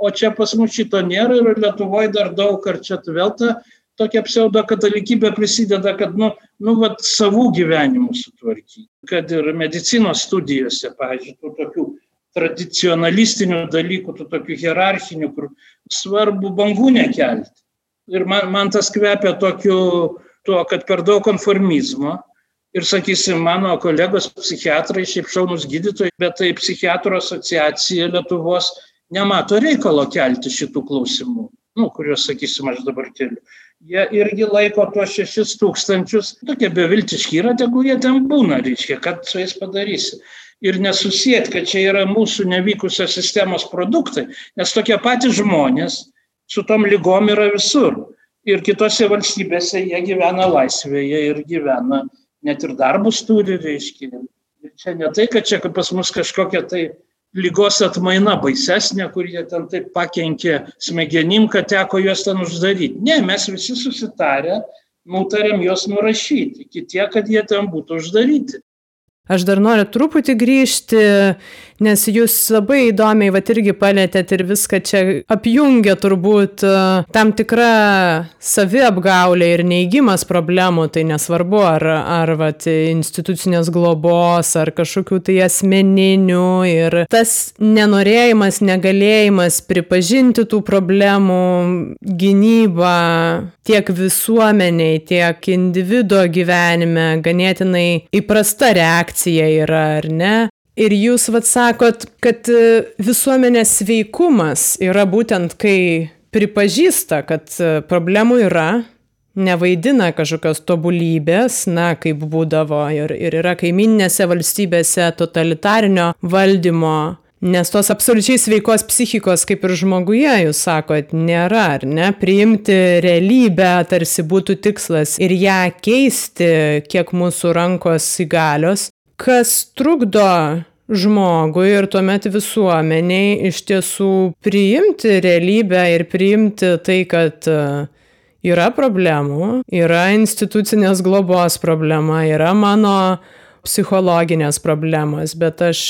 O čia pas mus šito nėra ir Lietuvoje dar daug, ar čia vėl ta tokia pseudo katalikybė prisideda, kad, nu, nu, vat, savų gyvenimų sutvarkyti. Kad ir medicinos studijose, pavyzdžiui, tų tokių tradicionalistinių dalykų, tų tokių hierarchinių, kur svarbu bangų nekelti. Ir man, man tas kvepia tokiu, tuo, kad per daug konformizmo. Ir sakysim, mano kolegos psichiatrai, šiaip šaunus gydytojai, bet tai psichiatrų asociacija Lietuvos nemato reikalo kelti šitų klausimų. nu, kuriuos, sakysim, aš dabar keliu. Jie irgi laiko tuos šešis tūkstančius, tokie beviltiški yra, tegu jie ten būna, reiškia, kad su jais padarysi. Ir nesusijęt, kad čia yra mūsų nevykusios sistemos produktai, nes tokie patys žmonės su tom lygom yra visur. Ir kitose valstybėse jie gyvena laisvėje ir gyvena, net ir darbus turi, reiškia. Ir čia ne tai, kad čia pas mus kažkokia tai lygos atmaina baisesnė, kur jie ten taip pakenkė smegenim, kad teko juos ten uždaryti. Ne, mes visi susitarę, nutarėm juos nurašyti, iki tie, kad jie ten būtų uždaryti. Aš dar noriu truputį grįžti, nes jūs labai įdomiai, va irgi palėtėt ir viską čia apjungia turbūt e, tam tikra saviapgaulė ir neįgymas problemų, tai nesvarbu, ar, ar va, institucinės globos, ar kažkokių tai asmeninių ir tas nenorėjimas, negalėjimas pripažinti tų problemų, gynyba tiek visuomeniai, tiek individuo gyvenime ganėtinai įprasta reakcija reakcija yra, ar ne? Ir jūs vad sakot, kad e, visuomenės sveikumas yra būtent, kai pripažįsta, kad e, problemų yra, nevaidina kažkokios tobulybės, na, kaip būdavo ir, ir yra kaiminėse valstybėse totalitarinio valdymo, nes tos absoliučiai sveikos psichikos, kaip ir žmoguje, jūs sakot, nėra, ar ne? Priimti realybę tarsi būtų tikslas ir ją keisti, kiek mūsų rankos įgalios, kas trukdo žmogui ir tuomet visuomeniai iš tiesų priimti realybę ir priimti tai, kad e, yra problemų, yra institucinės globos problema, yra mano psichologinės problemos, bet aš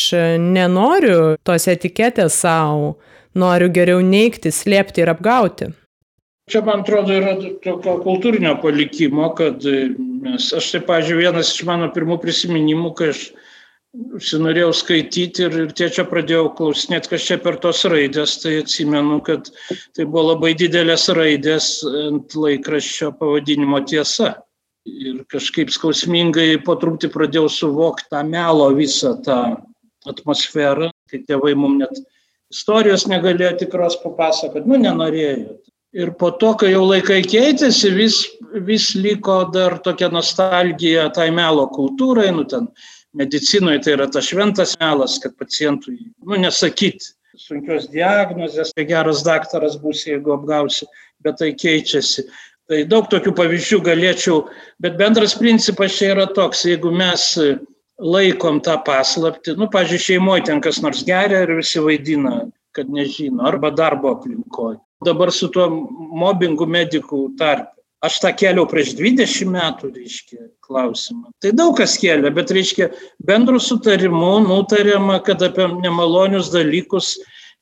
nenoriu tos etiketės savo, noriu geriau neikti, slėpti ir apgauti. Čia, man atrodo, yra tokio kultūrinio palikimo, kad mes, aš tai, pažiūrėjau, vienas iš mano pirmų prisiminimų, kai aš užsinorėjau skaityti ir, ir tėčio pradėjau klausinėti, kas čia per tos raidės, tai atsimenu, kad tai buvo labai didelės raidės ant laikraščio pavadinimo tiesa. Ir kažkaip skausmingai po truputį pradėjau suvokti tą melo visą tą atmosferą, kai tėvai mums net istorijos negalėjo tikros papasakoti, nu nenorėjo. Ir po to, kai jau laikai keitėsi, vis, vis liko dar tokia nostalgija tai melo kultūrai, nu ten medicinoje tai yra tas šventas melas, kad pacientui, nu nesakyti sunkios diagnozės, tai geras daktaras bus, jeigu apgausi, bet tai keičiasi. Tai daug tokių pavyzdžių galėčiau, bet bendras principas čia yra toks, jeigu mes laikom tą paslapti, nu, pažiūrėjau, šeimoje ten kas nors geria ir visi vaidina, kad nežino, arba darbo aplinkoje dabar su tuo mobbingu medikų tarpe. Aš tą kėliau prieš 20 metų, reiškia, klausimą. Tai daug kas kėlė, bet, reiškia, bendrų sutarimų nutarėma, kad apie nemalonius dalykus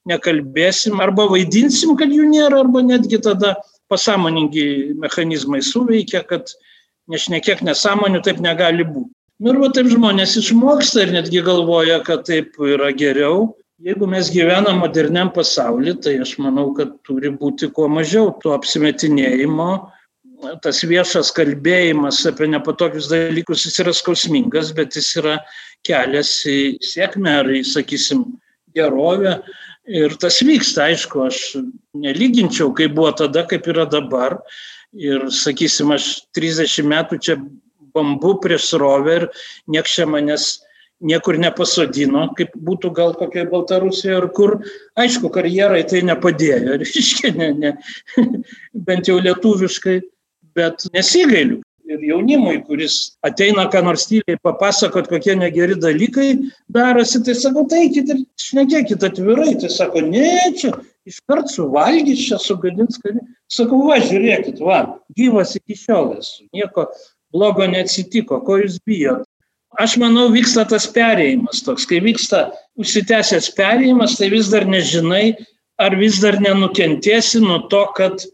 nekalbėsim arba vaidinsim, kad jų nėra, arba netgi tada pasąmoningi mechanizmai suveikia, kad nešnekėk nesąmonių, taip negali būti. Ir va taip žmonės išmoksta ir netgi galvoja, kad taip yra geriau, jeigu mes gyvenam moderniam pasauly tai aš manau kad turi būti kuo mažiau to apsimetinėjimo. Tas viešas kalbėjimas apie nepatogius dalykus jis yra skausmingas bet jis yra kelias į sėkmę ar į sakysim gerovę. Ir tas vyksta aišku aš nelyginčiau kaip buvo tada kaip yra dabar. Ir sakysim aš trisdešim metų čia bambu prieš srovę ir nieks čia manęs niekur nepasodino, kaip būtų gal kokiai Baltarusijoje ar kur. Aišku, karjerai tai nepadėjo, reiškia, ne, ne, bent jau lietuviškai, bet nesigailiu. Ir jaunimui, kuris ateina, ką nors tyliai papasakot, kokie negeri dalykai darosi, tai sakau, tai eikit ir šnekėkit atvirai. Tai sako, ne, čia iškart suvalgys, čia sugadins karį. Sakau, va, žiūrėkit, va, gyvas iki šiol esu, nieko blogo neatsitiko, ko jūs bijot aš manau vyksta tas perėjimas toks kai vyksta užsitęsęs perėjimas tai vis dar nežinai ar vis dar nenukentėsi nuo to kad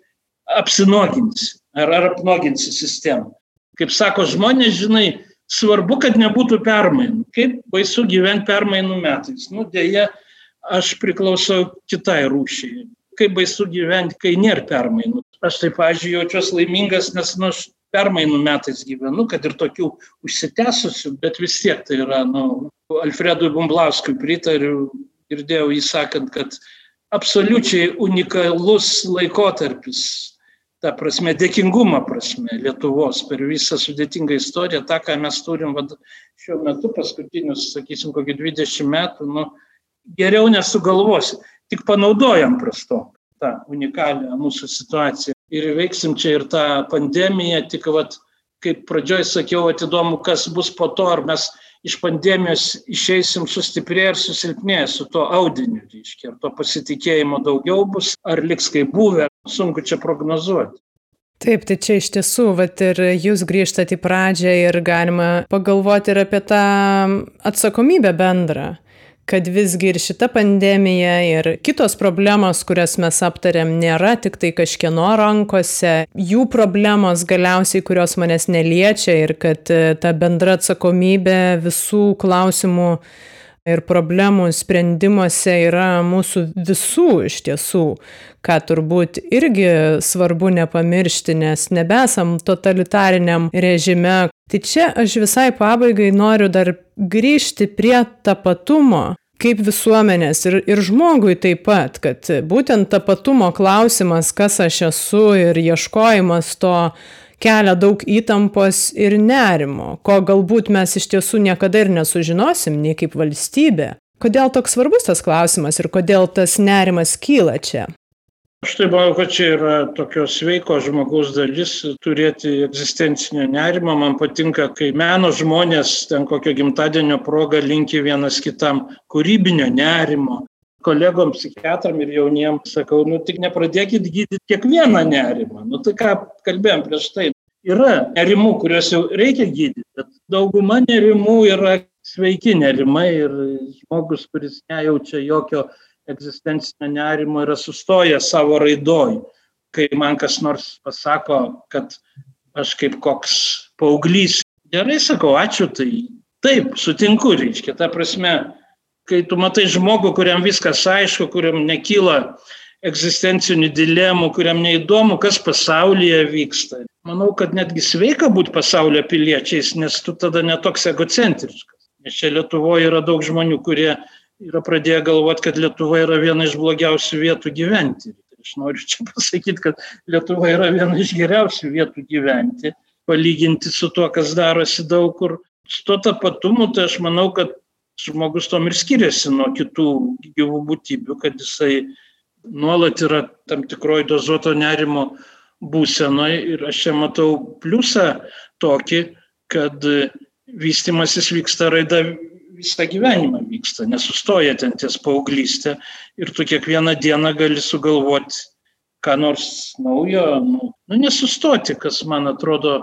apsinuoginsi ar, ar apnuoginsi sistemą. Kaip sako žmonės, žinai, svarbu, kad nebūtų permainų. Kaip baisu gyventi permainų metais. Nu, dėja, aš priklausau kitai rūšiai. Kaip baisu gyventi, kai nėra permainų. Aš taip, pažiūrėjau, jaučiuosi laimingas, nes nu, aš permainų metais gyvenu, kad ir tokių užsitęsusių, bet vis tiek tai yra, nu, Alfredui Bumblauskui pritariu, girdėjau jį sakant, kad absoliučiai unikalus laikotarpis, ta prasme, dėkingumo prasme Lietuvos per visą sudėtingą istoriją, tą, ką mes turim vad, šiuo metu, paskutinius, sakysim, kokį 20 metų, nu, geriau nesugalvosi, tik panaudojam prasto tą unikalią mūsų situaciją ir veiksim čia ir tą pandemiją, tik vad, kaip pradžioj sakiau, atidomu, kas bus po to, ar mes iš pandemijos išeisim sustiprėję ir susilpnėję su tuo audiniu, reiškia, ar to pasitikėjimo daugiau bus, ar liks kaip buvę, sunku čia prognozuoti. Taip, tai čia iš tiesų, vat ir jūs grįžtate į pradžią ir galima pagalvoti ir apie tą atsakomybę bendrą kad visgi ir šita pandemija ir kitos problemos, kurias mes aptarėm, nėra tik tai kažkieno rankose, jų problemos galiausiai, kurios manęs neliečia ir kad e, ta bendra atsakomybė visų klausimų ir problemų sprendimuose yra mūsų visų iš tiesų, ką turbūt irgi svarbu nepamiršti, nes nebesam totalitariniam režime. Tai čia aš visai pabaigai noriu dar grįžti prie tapatumo kaip visuomenės ir, ir žmogui taip pat, kad būtent tapatumo klausimas, kas aš esu ir ieškojimas to kelia daug įtampos ir nerimo, ko galbūt mes iš tiesų niekada ir nesužinosim, nei kaip valstybė. Kodėl toks svarbus tas klausimas ir kodėl tas nerimas kyla čia? Aš tai manau, kad čia yra tokio sveiko žmogaus dalis turėti egzistencinio nerimo. Man patinka, kai meno žmonės ten kokio gimtadienio proga linki vienas kitam kūrybinio nerimo. Kolegom psichiatram ir jauniem sakau, nu tik nepradėkit gydyti kiekvieną nerimą. Nu tai ką kalbėjom prieš tai. Yra nerimų, kuriuos jau reikia gydyti, bet dauguma nerimų yra sveiki nerimai ir žmogus, kuris nejaučia jokio egzistencinio nerimo yra sustoję savo raidoj. Kai man kas nors pasako, kad aš kaip koks paauglys, gerai sakau, ačiū, tai taip, sutinku, reiškia, ta prasme, kai tu matai žmogų, kuriam viskas aišku, kuriam nekyla egzistencinių dilemų, kuriam neįdomu, kas pasaulyje vyksta. Manau, kad netgi sveika būti pasaulio piliečiais, nes tu tada netoks egocentriškas. Nes čia Lietuvoje yra daug žmonių, kurie yra pradėję galvoti, kad Lietuva yra viena iš blogiausių vietų gyventi. Aš noriu čia pasakyti, kad Lietuva yra viena iš geriausių vietų gyventi, palyginti su tuo, kas darosi daug kur. Su to tapatumu, tai aš manau, kad žmogus tom ir skiriasi nuo kitų gyvų būtybių, kad jisai nuolat yra tam tikroji dozuoto nerimo būsenoje ir aš čia matau pliusą tokį, kad vystimasis vyksta raida visą gyvenimą vyksta, nesustoja ten ties paauglystė ir tu kiekvieną dieną gali sugalvoti ką nors naujo, nu, nu nesustoti, kas man atrodo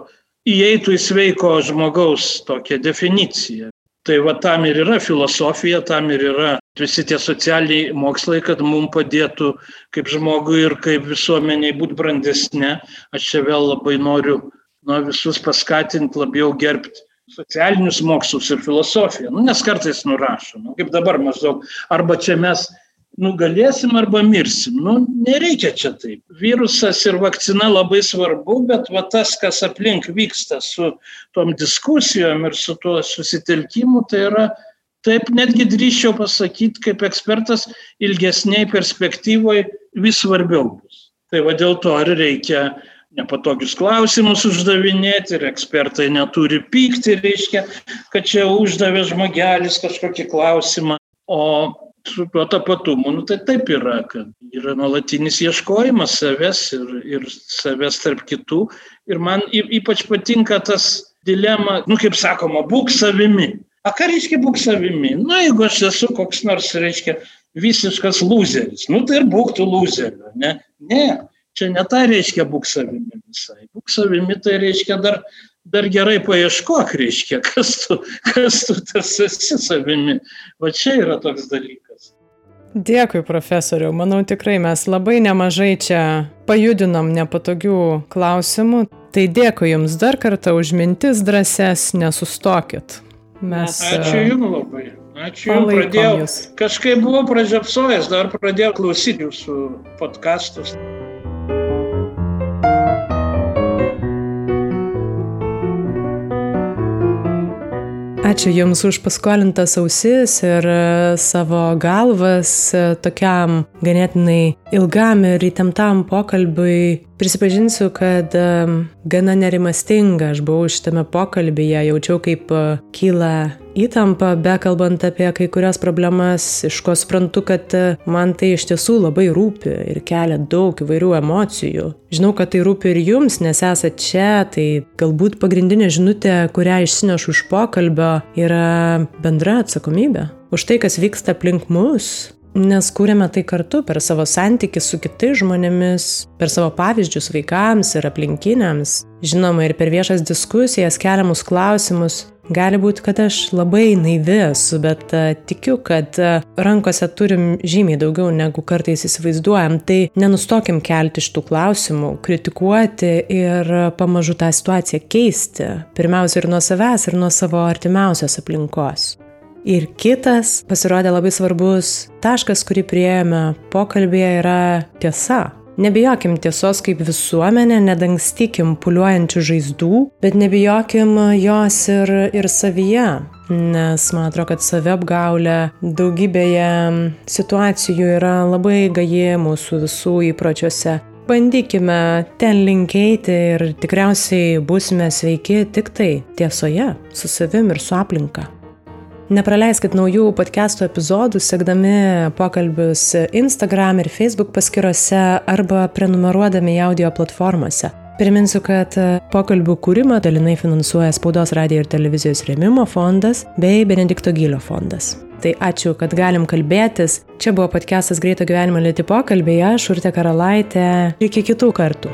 įeitų į sveiko žmogaus tokią definiciją. Tai va tam ir yra filosofija, tam ir yra visi tie socialiniai mokslai, kad mums padėtų kaip žmogui ir kaip visuomeniai būti brandesnė. Aš čia vėl labai noriu nuo visus paskatinti labiau gerbti socialinius mokslus ir filosofiją, nu, nes kartais nurašo, nu, kaip dabar maždaug, arba čia mes nugalėsim arba mirsim. Nu, nereikia čia taip. Virusas ir vakcina labai svarbu, bet va tas, kas aplink vyksta su tom diskusijom ir su tuo susitelkimu, tai yra taip netgi drįščiau pasakyti, kaip ekspertas, ilgesniai perspektyvoje vis svarbiau bus. Tai va dėl to ir reikia nepatogius klausimus uždavinėti ir ekspertai neturi pykti, reiškia, kad čia uždavė žmogelis kažkokį klausimą. O su tuo tapatumu, nu, tai taip yra, kad yra nuolatinis ieškojimas savęs ir, ir savęs tarp kitų. Ir man ypač patinka tas dilema, nu kaip sakoma, būk savimi. A ką reiškia būk savimi? Na, nu, jeigu aš esu koks nors, reiškia, visiškas loseris, nu tai ir būk tu loseriu, ne? Ne, čia ne tai reiškia būk savimi visai. Būk savimi tai reiškia dar, dar gerai paieškok, reiškia, kas tu, kas tu tas esi savimi. Va čia yra toks dalykas. Dėkui, profesoriau. Manau, tikrai mes labai nemažai čia pajudinom nepatogių klausimų. Tai dėkui Jums dar kartą už mintis drąses, nesustokit. Mes, Ačiū Jums labai. Ačiū Jums. Pradėjau, jūs. kažkaip buvau pražiopsojęs, dar pradėjau klausyti Jūsų podkastus. Ačiū Jums už paskolintas ausis ir e, savo galvas e, tokiam ganėtinai ilgam ir įtemptam pokalbiui. Prisipažinsiu, kad e, gana nerimastinga aš buvau šitame pokalbėje, jaučiau kaip kyla įtampa, bekalbant apie kai kurias problemas, iš ko suprantu, kad e, man tai iš tiesų labai rūpi ir kelia daug įvairių emocijų. Žinau, kad tai rūpi ir jums, nes esate čia, tai galbūt pagrindinė žinutė, kurią išsinešu iš pokalbio, yra bendra atsakomybė. Už tai, kas vyksta aplink mus, Nes kūrėme tai kartu per savo santykių su kitais žmonėmis, per savo pavyzdžius vaikams ir aplinkiniams, žinoma ir per viešas diskusijas, keliamus klausimus, Gali būti, kad aš labai naivi esu, bet uh, tikiu, kad uh, rankose turim žymiai daugiau negu kartais įsivaizduojam. Tai nenustokim kelti šitų klausimų, kritikuoti ir uh, pamažu tą situaciją keisti. Pirmiausia ir nuo savęs, ir nuo savo artimiausios aplinkos. Ir kitas pasirodė labai svarbus taškas, kurį prieėjome pokalbėje, yra tiesa. Nebijokim tiesos kaip visuomenė, nedangstykim puliuojančių žaizdų, bet nebijokim jos ir, ir savyje. Nes man atrodo, kad saviapgaulė daugybėje situacijų yra labai gaji mūsų visų įpročiuose. Bandykime ten linkėti ir tikriausiai būsime sveiki tik tai tiesoje, su savim ir su aplinka. Nepraleiskit naujų podcastų epizodų, sekdami pokalbius Instagram ir Facebook paskyrose arba prenumeruodami audio platformose. Priminsiu, kad pokalbių kūrimą dalinai finansuoja Spaudos radio ir televizijos rėmimo fondas bei Benedikto Gylio fondas. Tai ačiū, kad galim kalbėtis. Čia buvo podcastas Greito gyvenimo lėti pokalbiai, aš Urte Karalaitė. Iki kitų kartų.